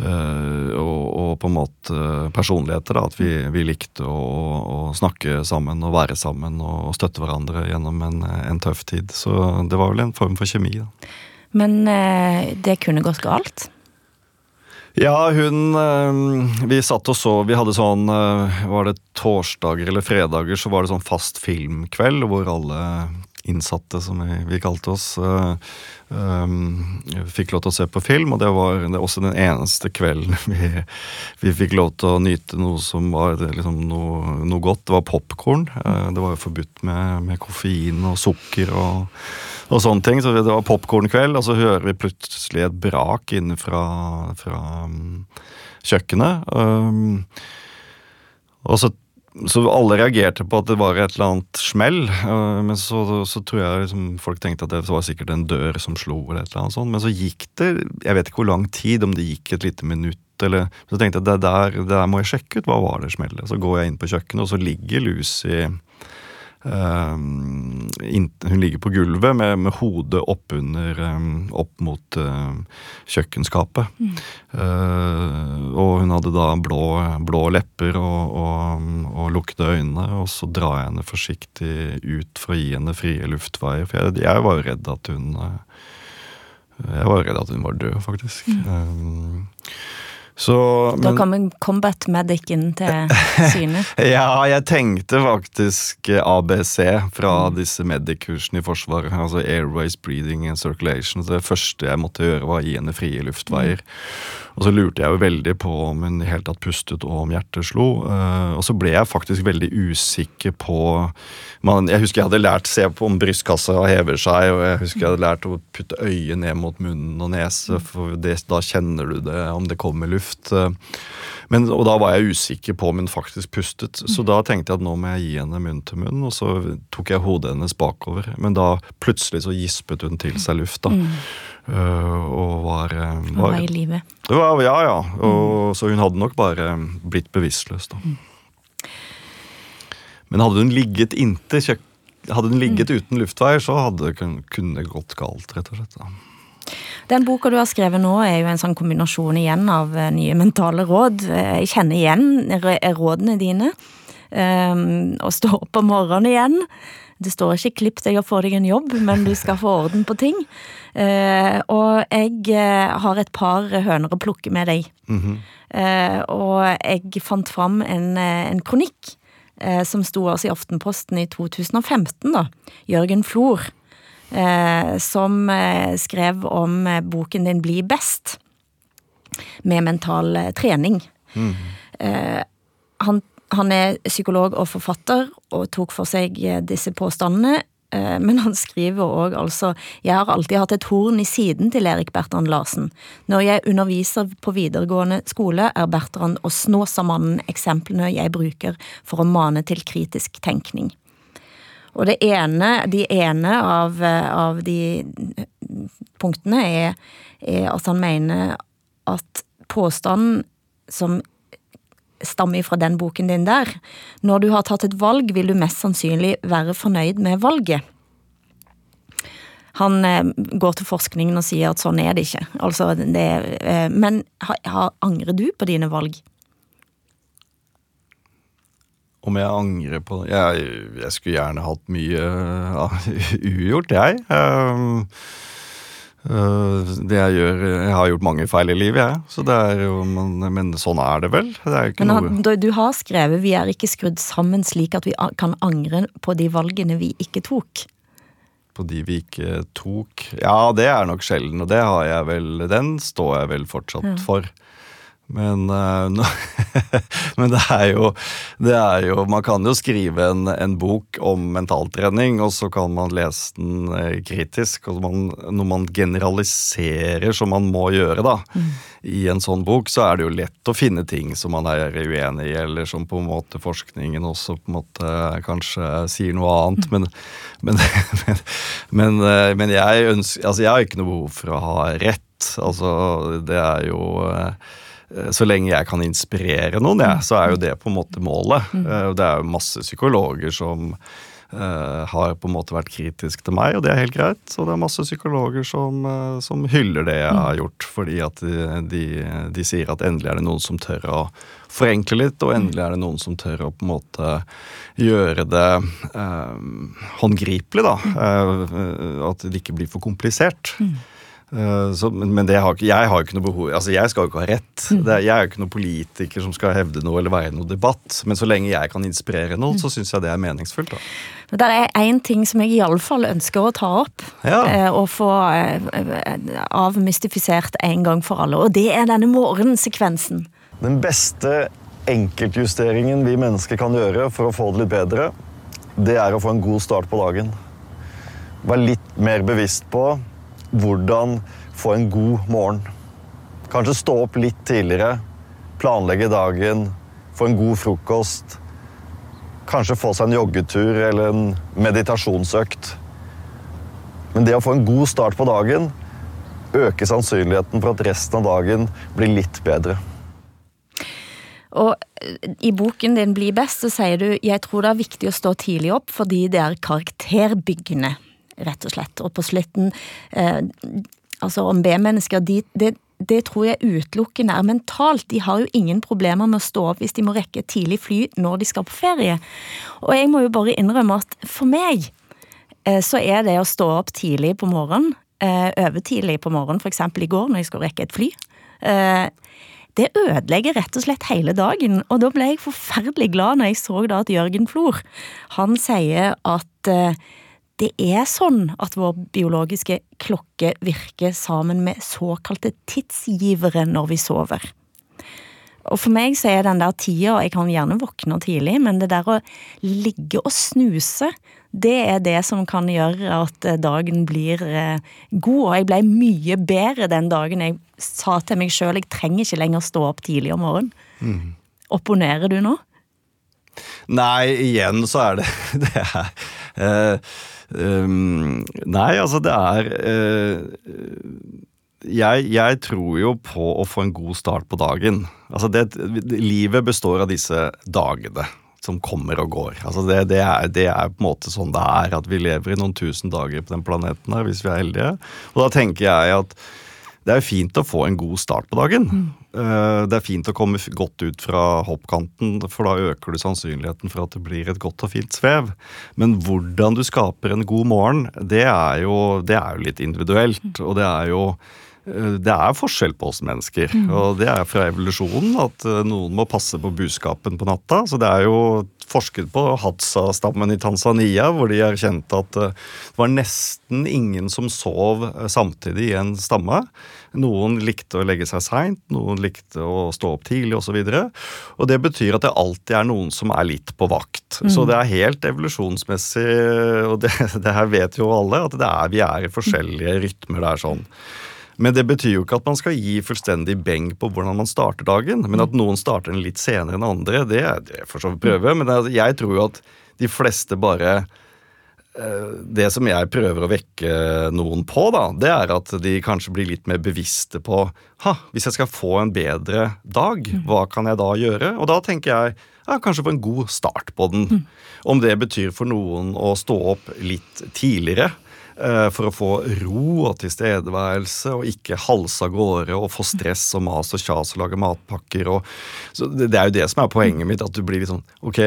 og, og på en måte personligheter. Da, at vi, vi likte å, å, snakke sammen og være sammen og støtte hverandre gjennom en, en tøff tid. Så det var vel en form for kjemi. Da. Men eh, det kunne gått galt? Ja, hun øh, Vi satt og så Vi hadde sånn Var det torsdager eller fredager, så var det sånn fast filmkveld hvor alle innsatte, som vi, kalte oss, øh, um, fikk lov til å se på film. Og det var også den eneste kvelden vi, vi fikk lov til å nyte noe som var liksom, noe, noe godt. Det var popkorn. Uh, det var jo forbudt med, med koffein og sukker og, og sånne ting. Så det var popkornkveld, og så hører vi plutselig et brak inne fra, fra um, kjøkkenet. Um, og så så alle reagerte på at det var et eller annet smell. øh, Men så, så tror jeg liksom folk tenkte at det var sikkert en dør som slo. eller et eller annet sånt. Men så gikk det jeg vet ikke hvor lang tid, om det gikk et lite minutt. eller Så tenkte jeg det der, det der må jeg sjekke ut. Hva var det smellet? Så går jeg inn på kjøkkenet, og så ligger Lucy hun ligger på gulvet med, med hodet oppunder under opp mot uh, kjøkkenskapet. Mm. Og hun hadde da blå, blå lepper og, og, og lukkede øyne. Og så drar jeg henne forsiktig ut for å gi henne frie luftveier. For jeg, jeg var jo redd at hun Jeg var redd at hun var død, faktisk. Mm. Um, så, da kommer combat medicen til syne. ja, jeg tenkte faktisk ABC fra mm. disse medic-kursene i Forsvaret. Altså Airways, Breathing and Circulation. Så det første jeg måtte gjøre, var å gi henne frie luftveier. Mm. Og så lurte jeg jo veldig på om hun i hele tatt pustet og om hjertet slo. Uh, og så ble jeg faktisk veldig usikker på man, Jeg husker jeg hadde lært se på om brystkassa hever seg, og jeg husker jeg hadde lært å putte øyet ned mot munnen og nese, for det, da kjenner du det om det kommer luft. Men, og da var jeg usikker på om hun faktisk pustet, så da tenkte jeg at nå må jeg gi henne munn til munn, og så tok jeg hodet hennes bakover. Men da plutselig så gispet hun til seg luft, da. Mm. Uh, og var, uh, var, var i live. Ja, ja. Og, mm. Så hun hadde nok bare blitt bevisstløs, da. Mm. Men hadde hun ligget inntil kjøkkenet hadde hun ligget mm. uten luftveier, så hadde det kunne gått galt, rett og slett. Da. Den boka du har skrevet nå, er jo en sånn kombinasjon igjen av nye mentale råd. Jeg kjenner igjen rådene dine. Um, å stå opp om morgenen igjen. Det står ikke 'klipp deg og få deg en jobb', men du skal få orden på ting. Uh, og jeg har et par høner å plukke med deg. Mm -hmm. uh, og jeg fant fram en, en kronikk uh, som sto altså i Aftenposten i 2015, da. Jørgen Flor. Som skrev om boken din 'Bli best', med mental trening. Mm. han han er psykolog og forfatter og tok for seg eh, disse påstandene. Eh, men han skriver òg altså Jeg har alltid hatt et horn i siden til Erik Bertrand Larsen. Når jeg underviser på videregående skole, er Bertrand og Snåsamannen eksemplene jeg bruker for å mane til kritisk tenkning. Og det ene, de ene av, av de punktene er, er at han mener at påstanden som stammer fra den boken din der. Når du har tatt et valg, vil du mest sannsynlig være fornøyd med valget. Han eh, går til forskningen og sier at sånn er det ikke. Altså, det, eh, men ha, ha, angrer du på dine valg? Om jeg angrer på Jeg, jeg skulle gjerne hatt mye ja, ugjort, jeg. Um, uh, det jeg gjør Jeg har gjort mange feil i livet, jeg. Så det er jo, men, men sånn er det vel. Det er men noe... du har skrevet 'Vi er ikke skrudd sammen slik at vi kan angre på de valgene vi ikke tok'. på de vi ikke tok. Ja, det er nok sjelden, og det har jeg vel Den står jeg vel fortsatt Ja. for. Men, eh, men det er jo det er jo Man kan jo skrive en, en bok om mentaltrening, og så kan man lese den eh, kritisk. Og man, når man generaliserer, som man må gjøre da, i en sånn bok, så er det jo lett å finne ting som man er uenig i, eller som på en måte forskningen også på en måte kanskje sier noe annet. Men, men, men, men, eh, men jeg ønsker Altså, jeg har ikke noe behov for å ha rett. Altså, det er jo så lenge jeg kan inspirere noen, ja, så er jo det på en måte målet. Eh, Det er jo masse psykologer som eh, har på en måte vært kritisk til meg, og det er helt greit. Og det er masse psykologer som, eh, som hyller det jeg har gjort, fordi at de, de, de sier at endelig er det noen som tør å forenkle litt, og endelig er det noen som tør å på en måte gjøre det eh, håndgripelig, da. Eh, at det ikke blir for komplisert. Eh, Så, men har, ikke- jeg har ikke noe behov Altså, jeg skal jo ikke ha rett. Det, er- jeg er jo ikke noen politiker som skal hevde noe eller være i noe debatt. Men så lenge jeg kan inspirere noen, så syns jeg det er meningsfullt. da. Men det er én ting som jeg iallfall ønsker å ta opp. Ja. eh, Og få eh, avmystifisert en gang for alle. Og det er denne morgensekvensen. Den beste enkeltjusteringen vi mennesker kan gjøre for å få det litt bedre, det er å få en god start på dagen. Være litt mer bevisst på hvordan få en god morgen. Kanskje stå opp litt tidligere, planlegge dagen, få en god frokost. Kanskje få seg en joggetur eller en meditasjonsøkt. Men det å få en god start på dagen øker sannsynligheten for at resten av dagen blir litt bedre. Og i boken din Bli best så sier du jeg tror det er viktig å stå tidlig opp fordi det er karakterbyggende, rett og slett. Og på slutten eh, Altså om B-mennesker, de, det, det tror jeg utelukkende er mentalt. De har jo ingen problemer med å stå opp hvis de må rekke et tidlig fly når de skal på ferie. Og jeg må jo bare innrømme at for meg eh, så er det å stå opp tidlig på morgenen, eh, overtidlig på morgenen, eksempel i går når jeg skulle rekke et fly, det ødelegger rett og slett hele dagen, og da ble jeg forferdelig glad når jeg så da at Jørgen Flor, han sier at det er sånn at vår biologiske klokke virker sammen med såkalte tidsgivere når vi sover. Og for meg så er den der tida, jeg kan gjerne våkne tidlig, men det der å ligge og snuse, det er det som kan gjøre at eh, dagen blir eh, god. Og jeg ble mye bedre den dagen jeg sa til meg sjøl jeg trenger ikke lenger stå opp tidlig om morgenen. Mm. Opponerer du nå? Nei, igjen så er det Det er eh, um, Nei, altså det er uh, jeg, jeg tror jo på å få en god start på dagen. Altså det, livet består av disse dagene som kommer og går. Altså det, det, er, det er på en måte sånn det er, at vi lever i noen tusen dager på den planeten her, hvis vi er heldige. Og da tenker jeg at det er fint å få en god start på dagen. Eh, Det er fint å komme godt ut fra hoppkanten, for da øker du sannsynligheten for at det blir et godt og fint svev. Men hvordan du skaper en god morgen, det er jo, det er jo litt individuelt. Og det er jo eh, det er forskjell på oss mennesker, og det er fra evolusjonen at eh, noen må passe på buskapen på natta. Så det er jo forsket på Hadza-stammen i Tanzania, hvor de erkjente at eh, det var nesten ingen som sov eh, samtidig i en stamme. Noen likte å legge seg seint, noen likte å stå opp tidlig osv. Og, så og det betyr at det alltid er noen som er litt på vakt. Mm. Så det er helt evolusjonsmessig, og det, det her vet jo alle, at det er, vi er i forskjellige rytmer Det er sånn. Men det betyr jo ikke at man skal gi fullstendig beng på hvordan man starter dagen. Men at noen starter den litt senere enn andre, det, det får så prøve. Men jeg tror jo at de fleste bare Det som jeg prøver å vekke noen på, da, det er at de kanskje blir litt mer bevisste på ha, hvis jeg skal få en bedre dag, hva kan jeg da gjøre? Og da tenker jeg ja, kanskje få en god start på den. Om det betyr for noen å stå opp litt tidligere eh, for å få ro og tilstedeværelse, og ikke halse av gårde og få stress og mas og kjas og lage matpakker. Og, så det, det er jo det som er poenget mitt, at du blir litt sånn Ok,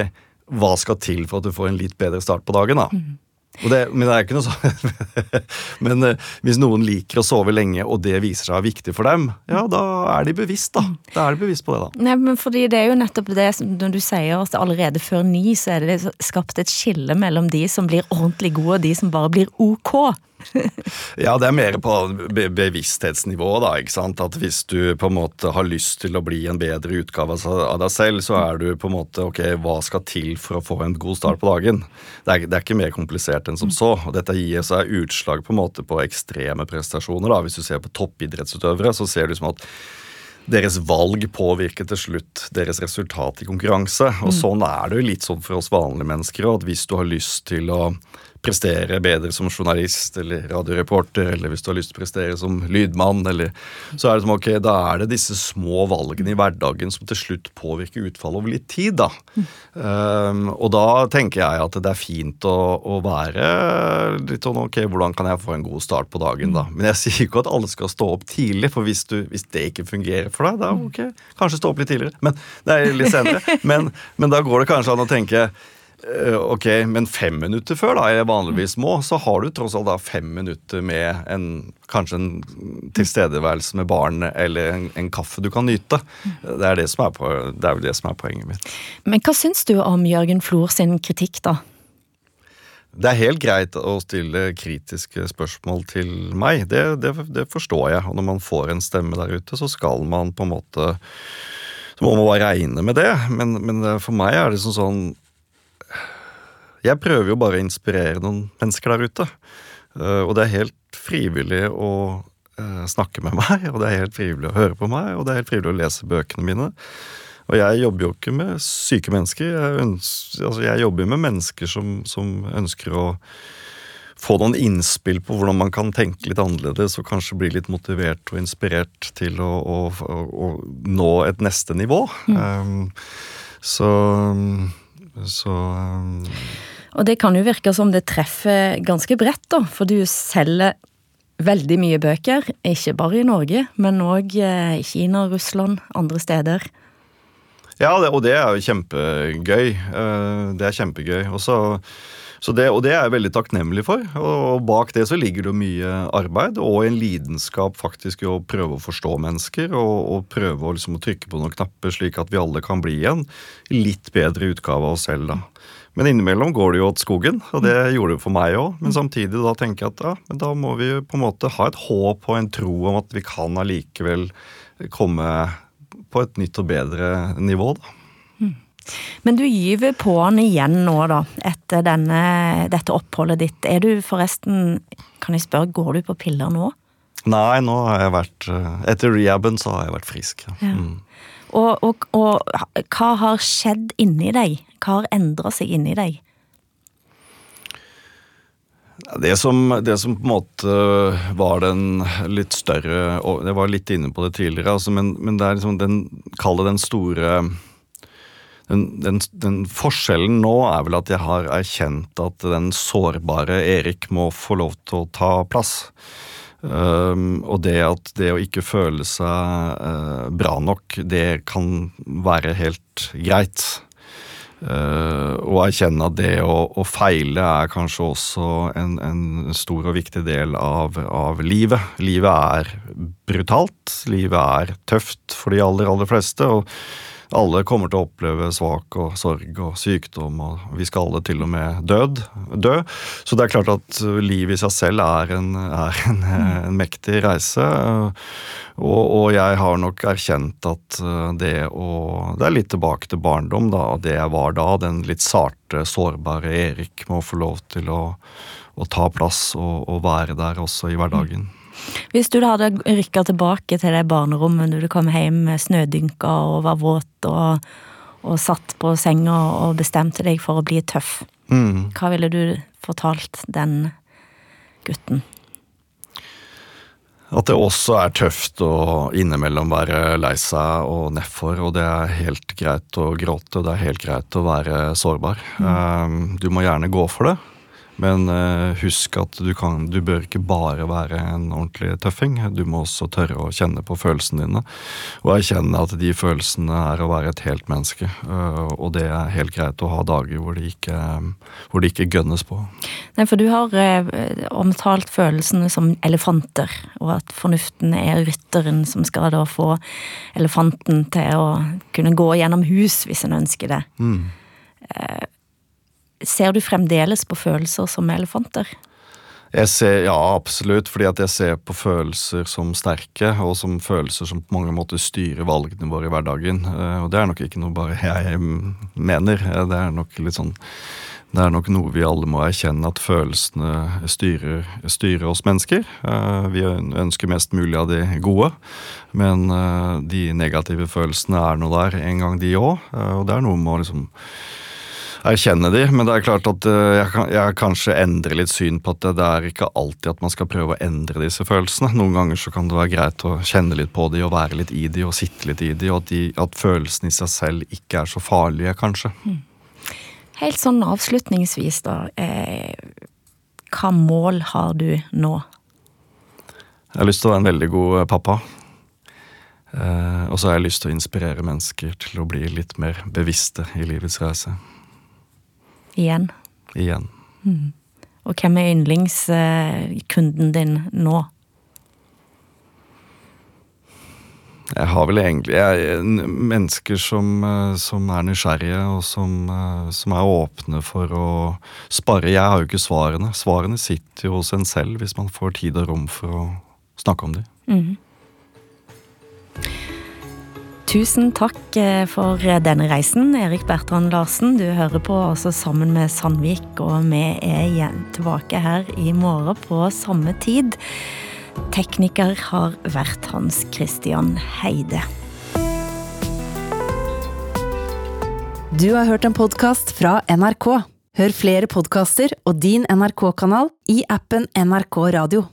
hva skal til for at du får en litt bedre start på dagen? da? Og det, men det er ikke noe sånn Men eh, hvis noen liker å sove lenge, og det viser seg viktig for dem, ja, da er de bevisst, da. Da er de bevisst på det, da. Nei, men fordi det er jo nettopp det som når du sier at allerede før ni så er det skapt et skille mellom de som blir ordentlig gode, og de som bare blir ok. Ja, det er mer på be bevissthetsnivå, da. ikke sant? At hvis du på en måte har lyst til å bli en bedre utgave av deg selv, så er du på en måte ok, hva skal til for å få en god start på dagen? Det er, det er ikke mer komplisert enn som så. og Dette gir seg utslag på en måte på ekstreme prestasjoner. da. Hvis du ser på toppidrettsutøvere, så ser du som at deres valg påvirker til slutt deres resultat i konkurranse. Og mm. sånn er det jo litt sånn for oss vanlige mennesker. at Hvis du har lyst til å prestere bedre som journalist eller radioreporter, eller hvis du har lyst til å prestere som lydmann, eller Så er det som ok, da er det disse små valgene i hverdagen som til slutt påvirker utfallet over litt tid, da. Mm. Um, og da tenker jeg at det er fint å, å, være litt sånn ok, hvordan kan jeg få en god start på dagen, da. Men jeg sier ikke at alle skal stå opp tidlig, for hvis, du, hvis det ikke fungerer for deg, da ok, kanskje stå opp litt tidligere. Men er litt senere. Men, men da går det kanskje an å tenke ok, men fem minutter før da jeg vanligvis må, så har du tross alt da fem minutter med en, kanskje en tilstedeværelse med barn eller en, en, kaffe du kan nyte. Det er, det, som er på, det er vel det som er poenget mitt. Men hva syns du om Jørgen Flor sin kritikk, da? Det er helt greit å stille kritiske spørsmål til meg, det, det, det forstår jeg. Og når man får en stemme der ute, så skal man på en måte så må man bare regne med det. Men, men for meg er det sånn sånn jeg prøver jo bare å inspirere noen mennesker der ute. Eh, og det er helt frivillig å eh, snakke med meg, og det er helt frivillig å høre på meg, og det er helt frivillig å lese bøkene mine. Og jeg jobber jo ikke med syke mennesker. Jeg, ønsker, altså jeg jobber med mennesker som, som, ønsker å få noen innspill på hvordan man kan tenke litt annerledes og kanskje bli litt motivert og inspirert til å, å, å nå et neste nivå. Mm. Um, så, så um, og det kan jo virke som det treffer ganske bredt, da, for du selger veldig mye bøker. Ikke bare i Norge, men òg eh, i Kina, Russland, andre steder. Ja, og det er jo kjempegøy. Eh, det er kjempegøy. Også, det, og det er jeg veldig takknemlig for. Og bak det så ligger det mye arbeid og en lidenskap faktisk i å prøve å forstå mennesker og, og prøve å, liksom, å trykke på noen knapper slik at vi alle kan bli en litt bedre utgave av oss selv. da. Men innimellom går det jo åt skogen, og det gjorde det for meg òg. Men samtidig da tenker jeg at ja, men da må vi på en måte ha et håp og en tro om at vi kan allikevel komme på et nytt og bedre nivå, da. Hmm. Men du gyver på han igjen nå, da, etter denne, dette oppholdet ditt. Er du forresten, kan jeg spørre, går du på piller nå? Nei, nå har jeg vært Etter rehaben så har jeg vært frisk. Ja. Mm. Og, og, og hva har skjedd inni deg? Hva har endra seg inni deg? Det som, det som, på en måte var den litt større Jeg var litt inne på det tidligere, altså, men, men, det er liksom den Kall det den store den, den, den, forskjellen nå er vel at jeg har erkjent at den sårbare Erik må få lov til å ta plass. Um, og det at det å ikke føle seg uh, bra nok, det kan være helt greit. Uh, og erkjenne at det å, å, feile er kanskje også en, en stor og viktig del av, av, livet. Livet er brutalt. Livet er tøft for de aller, aller fleste. og alle kommer til å oppleve svak og sorg og sykdom, og vi skal alle til og med død, dø. Så det er klart at livet i seg selv er en, er en, en mektig reise. Og, og, jeg har nok erkjent at det å Det er litt tilbake til barndom, da. Det jeg var da, den litt sarte, sårbare Erik, må få lov til å, å ta plass og, og være der også i hverdagen. Hvis du hadde rykka tilbake til det barnerommet når du kom hjem snødynka og var våt og, og satt på senga og bestemte deg for å bli tøff, mm. hva ville du fortalt den gutten? At det også er tøft å innimellom være lei seg og nedfor, og det er helt greit å gråte, og det er helt greit å være sårbar. Mm. Um, du må gjerne gå for det, Men uh, husk at du, kan, du bør ikke bare være en ordentlig tøffing. Du må også tørre å kjenne på følelsene dine. Og erkjenne at de følelsene er å være et helt menneske. Uh, og det er helt greit å ha dager hvor det ikke, hvor det ikke gønnes på. Nei, for du har uh, omtalt følelsene som elefanter, og at fornuften er rytteren som skal da få elefanten til å kunne gå gjennom hus hvis en ønsker det. Mm. Ser du fremdeles på følelser som elefanter? Jeg ser, Ja, absolutt. Fordi at jeg ser på følelser som sterke, og som følelser som på mange måter styrer valgene våre i hverdagen. Eh, og det er nok ikke noe bare jeg mener. Eh, det er nok litt sånn det er nok noe vi alle må erkjenne, at følelsene styrer, styrer, oss mennesker. Eh, vi ønsker mest mulig av de gode, men de negative følelsene er nå der en gang, de òg. Og det er noe med å liksom erkjenne de, men det er klart at eh, jeg, kan, jeg kanskje endrer litt syn på at det, det, er ikke alltid at man skal prøve å endre disse følelsene. Noen ganger så kan det være greit å kjenne litt på de og være litt i de og sitte litt i de, og at, de, at følelsene i seg selv ikke er så farlige, kanskje. Mm. Helt sånn avslutningsvis, da. Eh, hva mål har du nå? Jeg har lyst til å være en veldig god eh, pappa. Eh, og så har jeg lyst til å inspirere mennesker til å bli litt mer bevisste i livets reise. Igjen. Igjen. Mm. Og hvem er yndlingskunden din nå? Jeg har vel egentlig jeg, mennesker som, eh, som, er nysgjerrige, og som, eh, som, er åpne for å spare. Jeg har jo ikke svarene. Svarene sitter jo hos en selv, hvis man får tid og rom for å snakke om dem. Mm. Tusen takk eh, for denne reisen, Erik Bertrand Larsen. Du hører på også sammen med Sandvik, og vi er igjen tilbake her i morgen på samme tid. Tekniker har vært Hans Christian Heide. Du har hørt en podkast fra NRK. Hør flere podkaster og din NRK-kanal i appen NRK Radio.